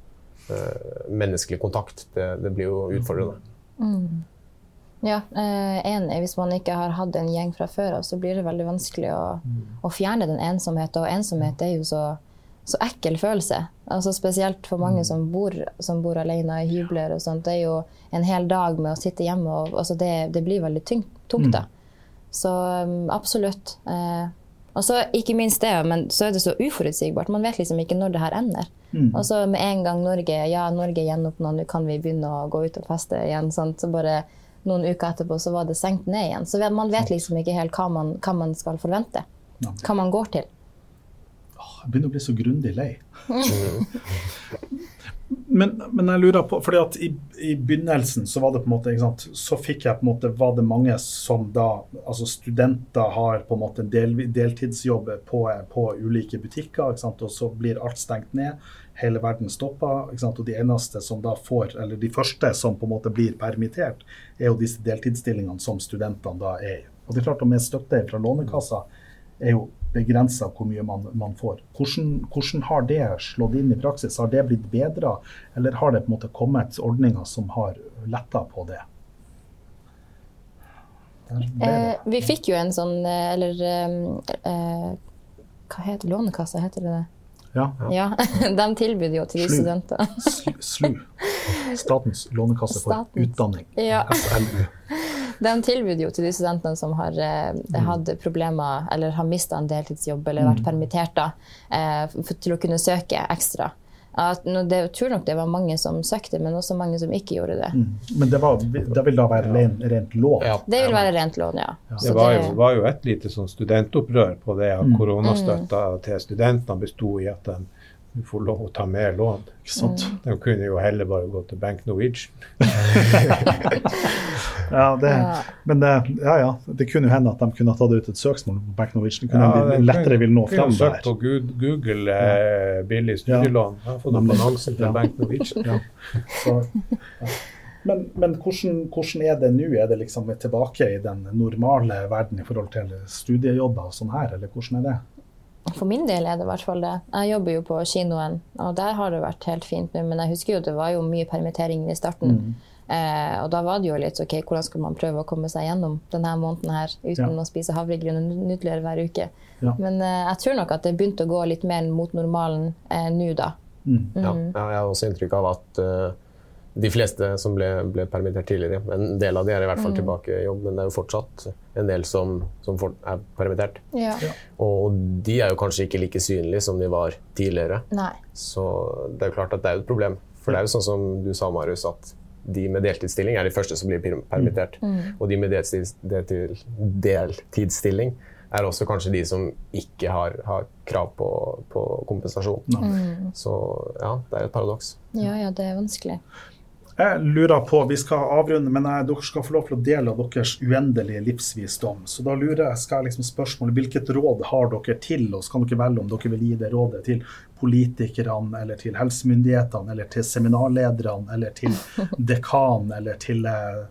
eh, menneskelig kontakt det, det blir jo utfordrende. Ja, eh, enig. Hvis man ikke har hatt en gjeng fra før av, så blir det veldig vanskelig å, å fjerne den ensomheten. Og ensomhet er jo så, så ekkel følelse. Altså Spesielt for mange som bor, som bor alene i hybler. og sånt. Det er jo en hel dag med å sitte hjemme. Og, altså det, det blir veldig tungt, tungt da. Så um, absolutt. Eh, og så ikke minst det, men så er det så uforutsigbart. Man vet liksom ikke når det her ender. Og så med en gang Norge ja, Norge gjenåpna, nå kan vi begynne å gå ut og feste igjen. Sant? Så bare noen uker etterpå så var det senkt ned igjen. Så man vet liksom ikke helt hva man, hva man skal forvente. Hva man går til. Jeg begynner å bli så grundig lei. Men, men jeg lurer på, fordi at i, i begynnelsen så var det på en måte, ikke sant, så fikk jeg på en måte, var det mange som da, altså studenter har på en måte en del, deltidsjobb på, på ulike butikker, ikke sant, og så blir alt stengt ned. Hele verden stopper. ikke sant, Og de eneste som da får, eller de første som på en måte blir permittert, er jo disse deltidsstillingene som studentene da er i. Og det er klart og med støtte fra Lånekassa er jo begrensa hvor mye man, man får. Hvordan, hvordan, har det slått inn i praksis? Har det blitt bedra, eller har det på en måte kommet ordninger som har letta på det? det. Eh, vi fikk jo en sånn, eh, eller eh, eh, Hva heter Lånekassa, heter det det? Ja. ja. De tilbød jo til de studentene. studenter. SLU. Statens lånekasse for Statens. utdanning. Ja. SLU. De tilbyr jo til de studentene som har eh, hatt problemer eller har mista en deltidsjobb eller vært permittert, da, eh, for, til å kunne søke ekstra. At, no, det, jeg tror nok det var mange som søkte, men også mange som ikke gjorde det. Men det, var, det vil da være ren, rent lån? Ja. Det vil være rent lån, ja. ja. Det var jo, det- var jo et lite sånn studentopprør på det at koronastøtta til studentene besto i at de får lov å ta mer lån. Ikke sant? De kunne jo heller bare gå til Bank Norwegian. Ja, det, Ja. men det, ja, ja, det kunne jo hende at de kunne ha tatt ut et søksmål på Bank Norwegian. Det kunne Ja, de lettere vil nå kunne fram søkt der. på Google eh, billig studielån. Ja. fått Nemlig. annonse til Ja. Bank Norwegian. Ja. Så, ja. Men, men hvordan, hvordan er det nå? Er det liksom tilbake i den normale verden i forhold til studiejobber og sånn her, eller hvordan er det? For min del er det i hvert fall det. Jeg jobber jo på kinoen, og der har det vært helt fint nå. Men jeg husker jo det var jo mye permitteringer i starten. Eh, og da var det jo litt OK, hvordan skal man prøve å komme seg gjennom denne måneden her uten Ja. å spise havregryn og nudler hver uke. Ja. Men eh, jeg tror nok at det begynte å gå litt mer mot normalen eh, nå, da. Mm. ja, jeg har også inntrykk av at eh, de fleste som ble, ble permittert tidligere, en del av de er i hvert fall tilbake i jobb, men det er jo fortsatt en del som, som for, er permittert. Ja. Og de er jo kanskje ikke like synlige som de var tidligere. Nei. Så det er jo klart at det er jo et problem. For det er jo sånn som du sa, Marius, at de med deltidsstilling er de første som blir permittert. permittert. Og de med deltids, deltid, deltidsstilling er også kanskje de som ikke har, har krav på, på kompensasjon. Så ja, det er et paradoks. Ja, ja, det er vanskelig. Jeg lurer på, Vi skal avrunde, men jeg, dere skal få lov til å dele av deres uendelige livsvisdom. Så da lurer jeg, skal jeg liksom spørsmålet, Hvilket råd har dere til oss? Kan dere velge om dere vil gi det rådet til politikerne, eller til helsemyndighetene, eller til seminarlederne, eller til dekan, eller til,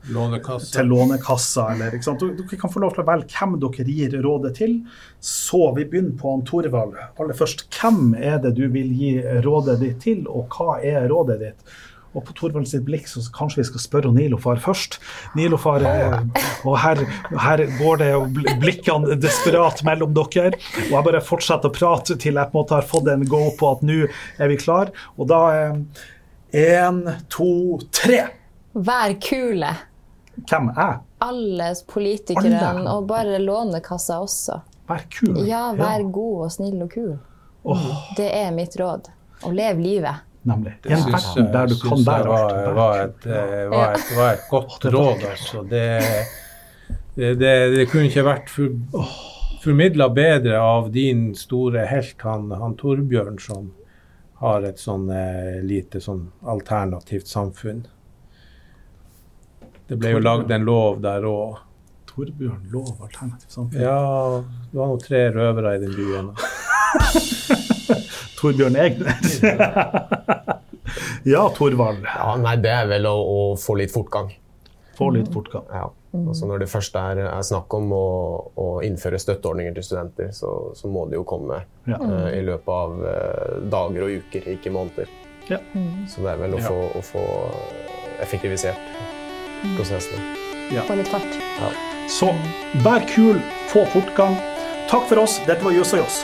lånekassa, til Lånekassa. Eller, ikke sant? Dere dere kan få lov til å velge hvem dere gir rådet til. Så vi begynner på han Torvald. Aller først, hvem er det du vil gi rådet ditt til, og hva er rådet ditt? Og på Torvald sitt blikk så kanskje vi skal spørre Nilofar først. Nilofar, eh, og her, her går det blikkene desperat mellom dere. Og jeg bare fortsetter å prate til jeg på en måte har fått en go på at nå er vi klar. Og da Én, to, tre. Vær kule. Hvem er? Alle politikerne, Alle. og bare Lånekassa også. Vær kul. Ja, vær god og snill og kul. Det er mitt råd. Og lev livet. Nemlig. Det En verden der du kan var, alt. var, et, var, et, var et godt råd, altså. Det, det, det, det kunne ikke vært for, formidla bedre av din store helt, han, han Torbjørn, som har et sånn eh, lite sånn alternativt samfunn. Det ble jo lagd en lov der òg. Torbjørn lov alternativt samfunn. Ja, det var nå tre røvere i den byen. Torbjørn Egnes. ja, Torvald. Ja, nei, det er vel å, å få litt fortgang. Få litt fortgang. Ja. Altså når det først er, er snakk om å, å innføre støtteordninger til studenter, så, så må det jo komme Ja. uh, i løpet av uh, dager og uker, ikke måneder. Ja. Så det er vel å, Ja. få, å få effektivisert prosessene. Få litt fart. Så vær kul, få fortgang. Takk for oss. Dette var Jøss og Joss.